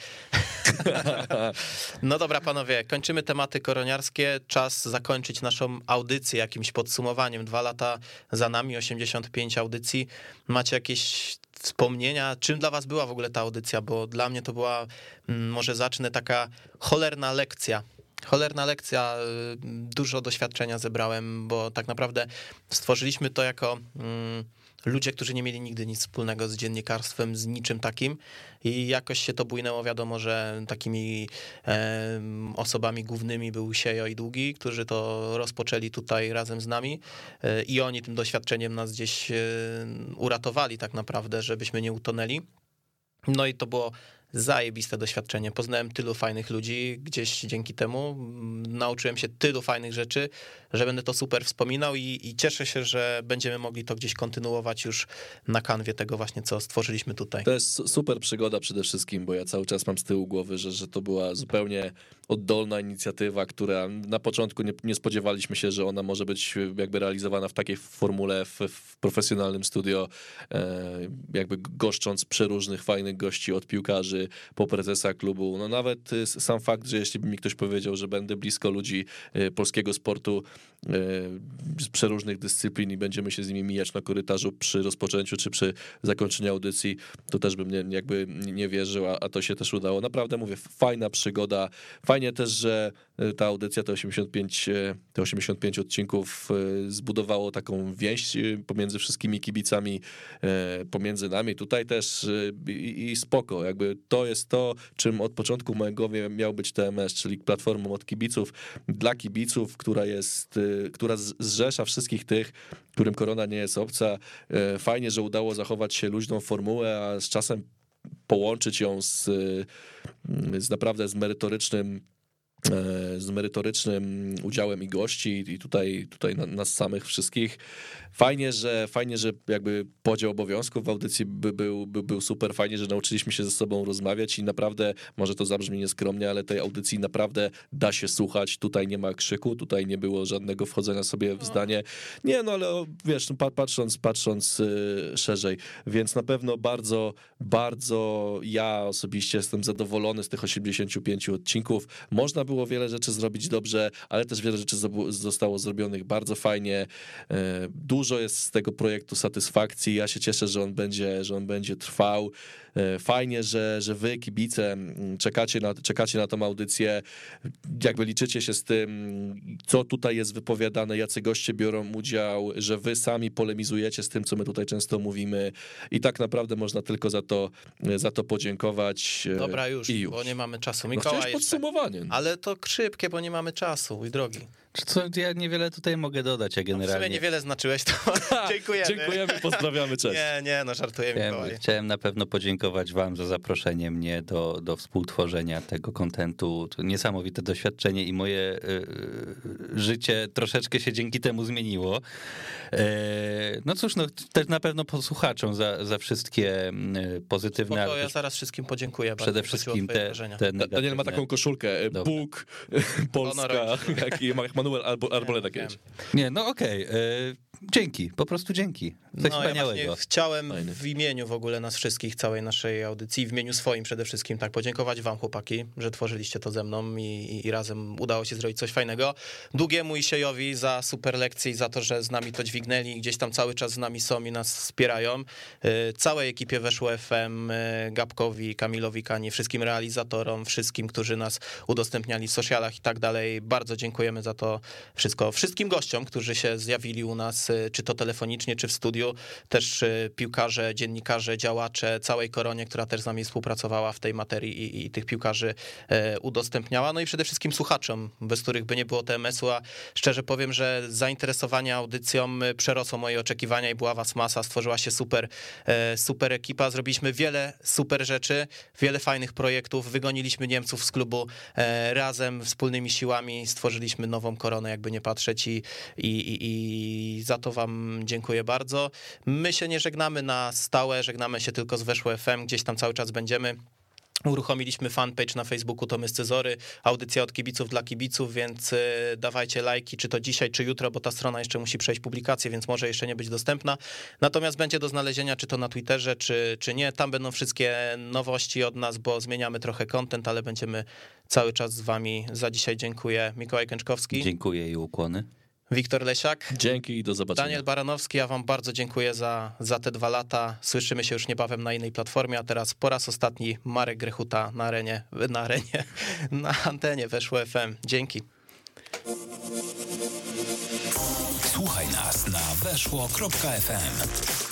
[LAUGHS] no dobra, panowie, kończymy tematy koroniarskie. Czas zakończyć naszą audycję jakimś podsumowaniem. Dwa lata za nami, 85 audycji. Macie jakieś wspomnienia? Czym dla was była w ogóle ta audycja? Bo dla mnie to była, mm, może zacznę, taka cholerna lekcja. Cholerna lekcja, y, dużo doświadczenia zebrałem, bo tak naprawdę stworzyliśmy to jako mm, ludzie, którzy nie mieli nigdy nic wspólnego z dziennikarstwem, z niczym takim i jakoś się to bujnęło. Wiadomo, że takimi em, osobami głównymi był Siejo i Długi, którzy to rozpoczęli tutaj razem z nami e, i oni tym doświadczeniem nas gdzieś e, uratowali tak naprawdę, żebyśmy nie utonęli. No i to było zajebiste doświadczenie. Poznałem tylu fajnych ludzi gdzieś dzięki temu. Mm, Nauczyłem się tylu fajnych rzeczy, że będę to super wspominał i, i cieszę się, że będziemy mogli to gdzieś kontynuować już na kanwie tego właśnie, co stworzyliśmy tutaj. To jest su- super przygoda przede wszystkim, bo ja cały czas mam z tyłu głowy, że, że to była zupełnie oddolna inicjatywa, która na początku nie, nie spodziewaliśmy się, że ona może być jakby realizowana w takiej formule, w, w profesjonalnym studio, e, jakby goszcząc przeróżnych fajnych gości od piłkarzy po prezesa klubu. No nawet y, sam fakt, że jeśli by mi ktoś powiedział, że będę blisko ludzi e, polskiego sportu e, z przeróżnych dyscyplin i będziemy się z nimi mijać na korytarzu przy rozpoczęciu czy przy zakończeniu audycji, to też bym nie, jakby nie wierzył, a, a to się też udało. Naprawdę mówię, fajna przygoda. Fajnie też, że e, ta audycja, te 85, e, te 85 odcinków e, zbudowało taką więź pomiędzy wszystkimi kibicami, pomiędzy nami. Tutaj też i, spoko, jakby to jest to, czym od początku mojego miał być TMS, czyli platformą od kibiców dla kibiców, która jest, która zrzesza wszystkich tych, którym korona nie jest obca. Fajnie, że udało zachować się luźną formułę, a z czasem połączyć ją z, e, z naprawdę z merytorycznym z merytorycznym udziałem i gości i tutaj, tutaj na- nas samych wszystkich. Fajnie, że fajnie, że jakby podział obowiązków w audycji by, był, by, był super. Fajnie, że nauczyliśmy się ze sobą rozmawiać i naprawdę, może to zabrzmi nieskromnie, ale tej audycji naprawdę da się słuchać. Tutaj nie ma krzyku, tutaj nie było żadnego wchodzenia sobie w zdanie. Nie, no ale wiesz, no, pa- patrząc, patrząc y, szerzej, więc na pewno bardzo, bardzo ja osobiście jestem zadowolony z tych 85 odcinków. Można było wiele rzeczy zrobić dobrze, ale też wiele rzeczy zostało zrobionych bardzo fajnie. E, Dużo jest z tego projektu satysfakcji. Ja się cieszę, że on będzie, że on będzie trwał. E, Fajnie, że, że wy, kibice, czekacie na, czekacie na tą audycję. Jakby liczycie się z tym, co tutaj jest wypowiadane, jacy goście biorą udział, że wy sami polemizujecie z tym, co my tutaj często mówimy. I tak naprawdę można tylko za to, za to podziękować. e, Dobra, już, I już. bo nie mamy czasu. No Mikołaj jeszcze. podsumowanie. Ale to szybkie, bo nie mamy czasu, mój drogi. Czy Co, ja niewiele tutaj mogę dodać, ja No, w sumie generalnie niewiele znaczyłeś, to [LAUGHS] dziękujemy. Dziękujemy, pozdrawiamy, cześć. Nie, nie, no żartuję, Chciałem, chciałem na pewno podziękować wam za zaproszenie mnie do, do współtworzenia tego kontentu. To niesamowite doświadczenie i moje y, życie troszeczkę się dzięki temu zmieniło. E, no cóż, no, też na pewno posłuchaczom za, za wszystkie y, pozytywne, Spoko, ja zaraz wszystkim podziękuję. bardzo przede wszystkim te, te Da- Daniel ma taką koszulkę, e, Dobra. Bóg, Polska, Honorowi. [LAUGHS] jak, jak Manuel albo, albo Nie, no okej. e, Dzięki, po prostu dzięki. Coś No, ja wspaniałego. właśnie chciałem Fajny. w imieniu w ogóle nas wszystkich, całej naszej audycji, w imieniu swoim przede wszystkim, tak podziękować wam chłopaki, że tworzyliście to ze mną i, i, i razem udało się zrobić coś fajnego. Długiemu i Siejowi za super lekcje i za to, że z nami to dźwignęli gdzieś tam cały czas z nami są i nas wspierają. Y, Całej ekipie Weszło FM, y, Gabkowi, Kamilowi Kani, wszystkim realizatorom, wszystkim, którzy nas udostępniali w socialach i tak dalej. Bardzo dziękujemy za to wszystko. Wszystkim gościom, którzy się zjawili u nas, y, czy to telefonicznie, czy w studiu, też y, piłkarze, dziennikarze, działacze, całej koronie, która też z nami współpracowała w tej materii i, i tych piłkarzy e, udostępniała. No i przede wszystkim słuchaczom, bez których by nie było TMS-u, a szczerze powiem, że zainteresowanie audycją y, przerosło moje oczekiwania i była was masa, stworzyła się super, e, super ekipa, zrobiliśmy wiele super rzeczy, wiele fajnych projektów, wygoniliśmy Niemców z klubu e, razem, wspólnymi siłami, stworzyliśmy nową koronę, jakby nie patrzeć i, i, i, i za to wam dziękuję bardzo. My się nie żegnamy na stałe, żegnamy się tylko z Weszło FM, gdzieś tam cały czas będziemy. Uruchomiliśmy fanpage na Facebooku Tomy Scyzory, audycja od kibiców dla kibiców, więc y, dawajcie lajki, czy to dzisiaj, czy jutro, bo ta strona jeszcze musi przejść publikację, więc może jeszcze nie być dostępna. Natomiast będzie do znalezienia, czy to na Twitterze, czy, czy nie. Tam będą wszystkie nowości od nas, bo zmieniamy trochę content, ale będziemy cały czas z wami. Za dzisiaj dziękuję. Mikołaj Kęczkowski, Dziękuję i ukłony. Wiktor Lesiak. Dzięki i do zobaczenia. Daniel Baranowski, ja wam bardzo dziękuję za, za te dwa lata. Słyszymy się już niebawem na innej platformie, a teraz po raz ostatni Marek Grechuta na arenie, na arenie, [LAUGHS] na antenie weszło FM. Dzięki. Słuchaj nas na weszło.fm.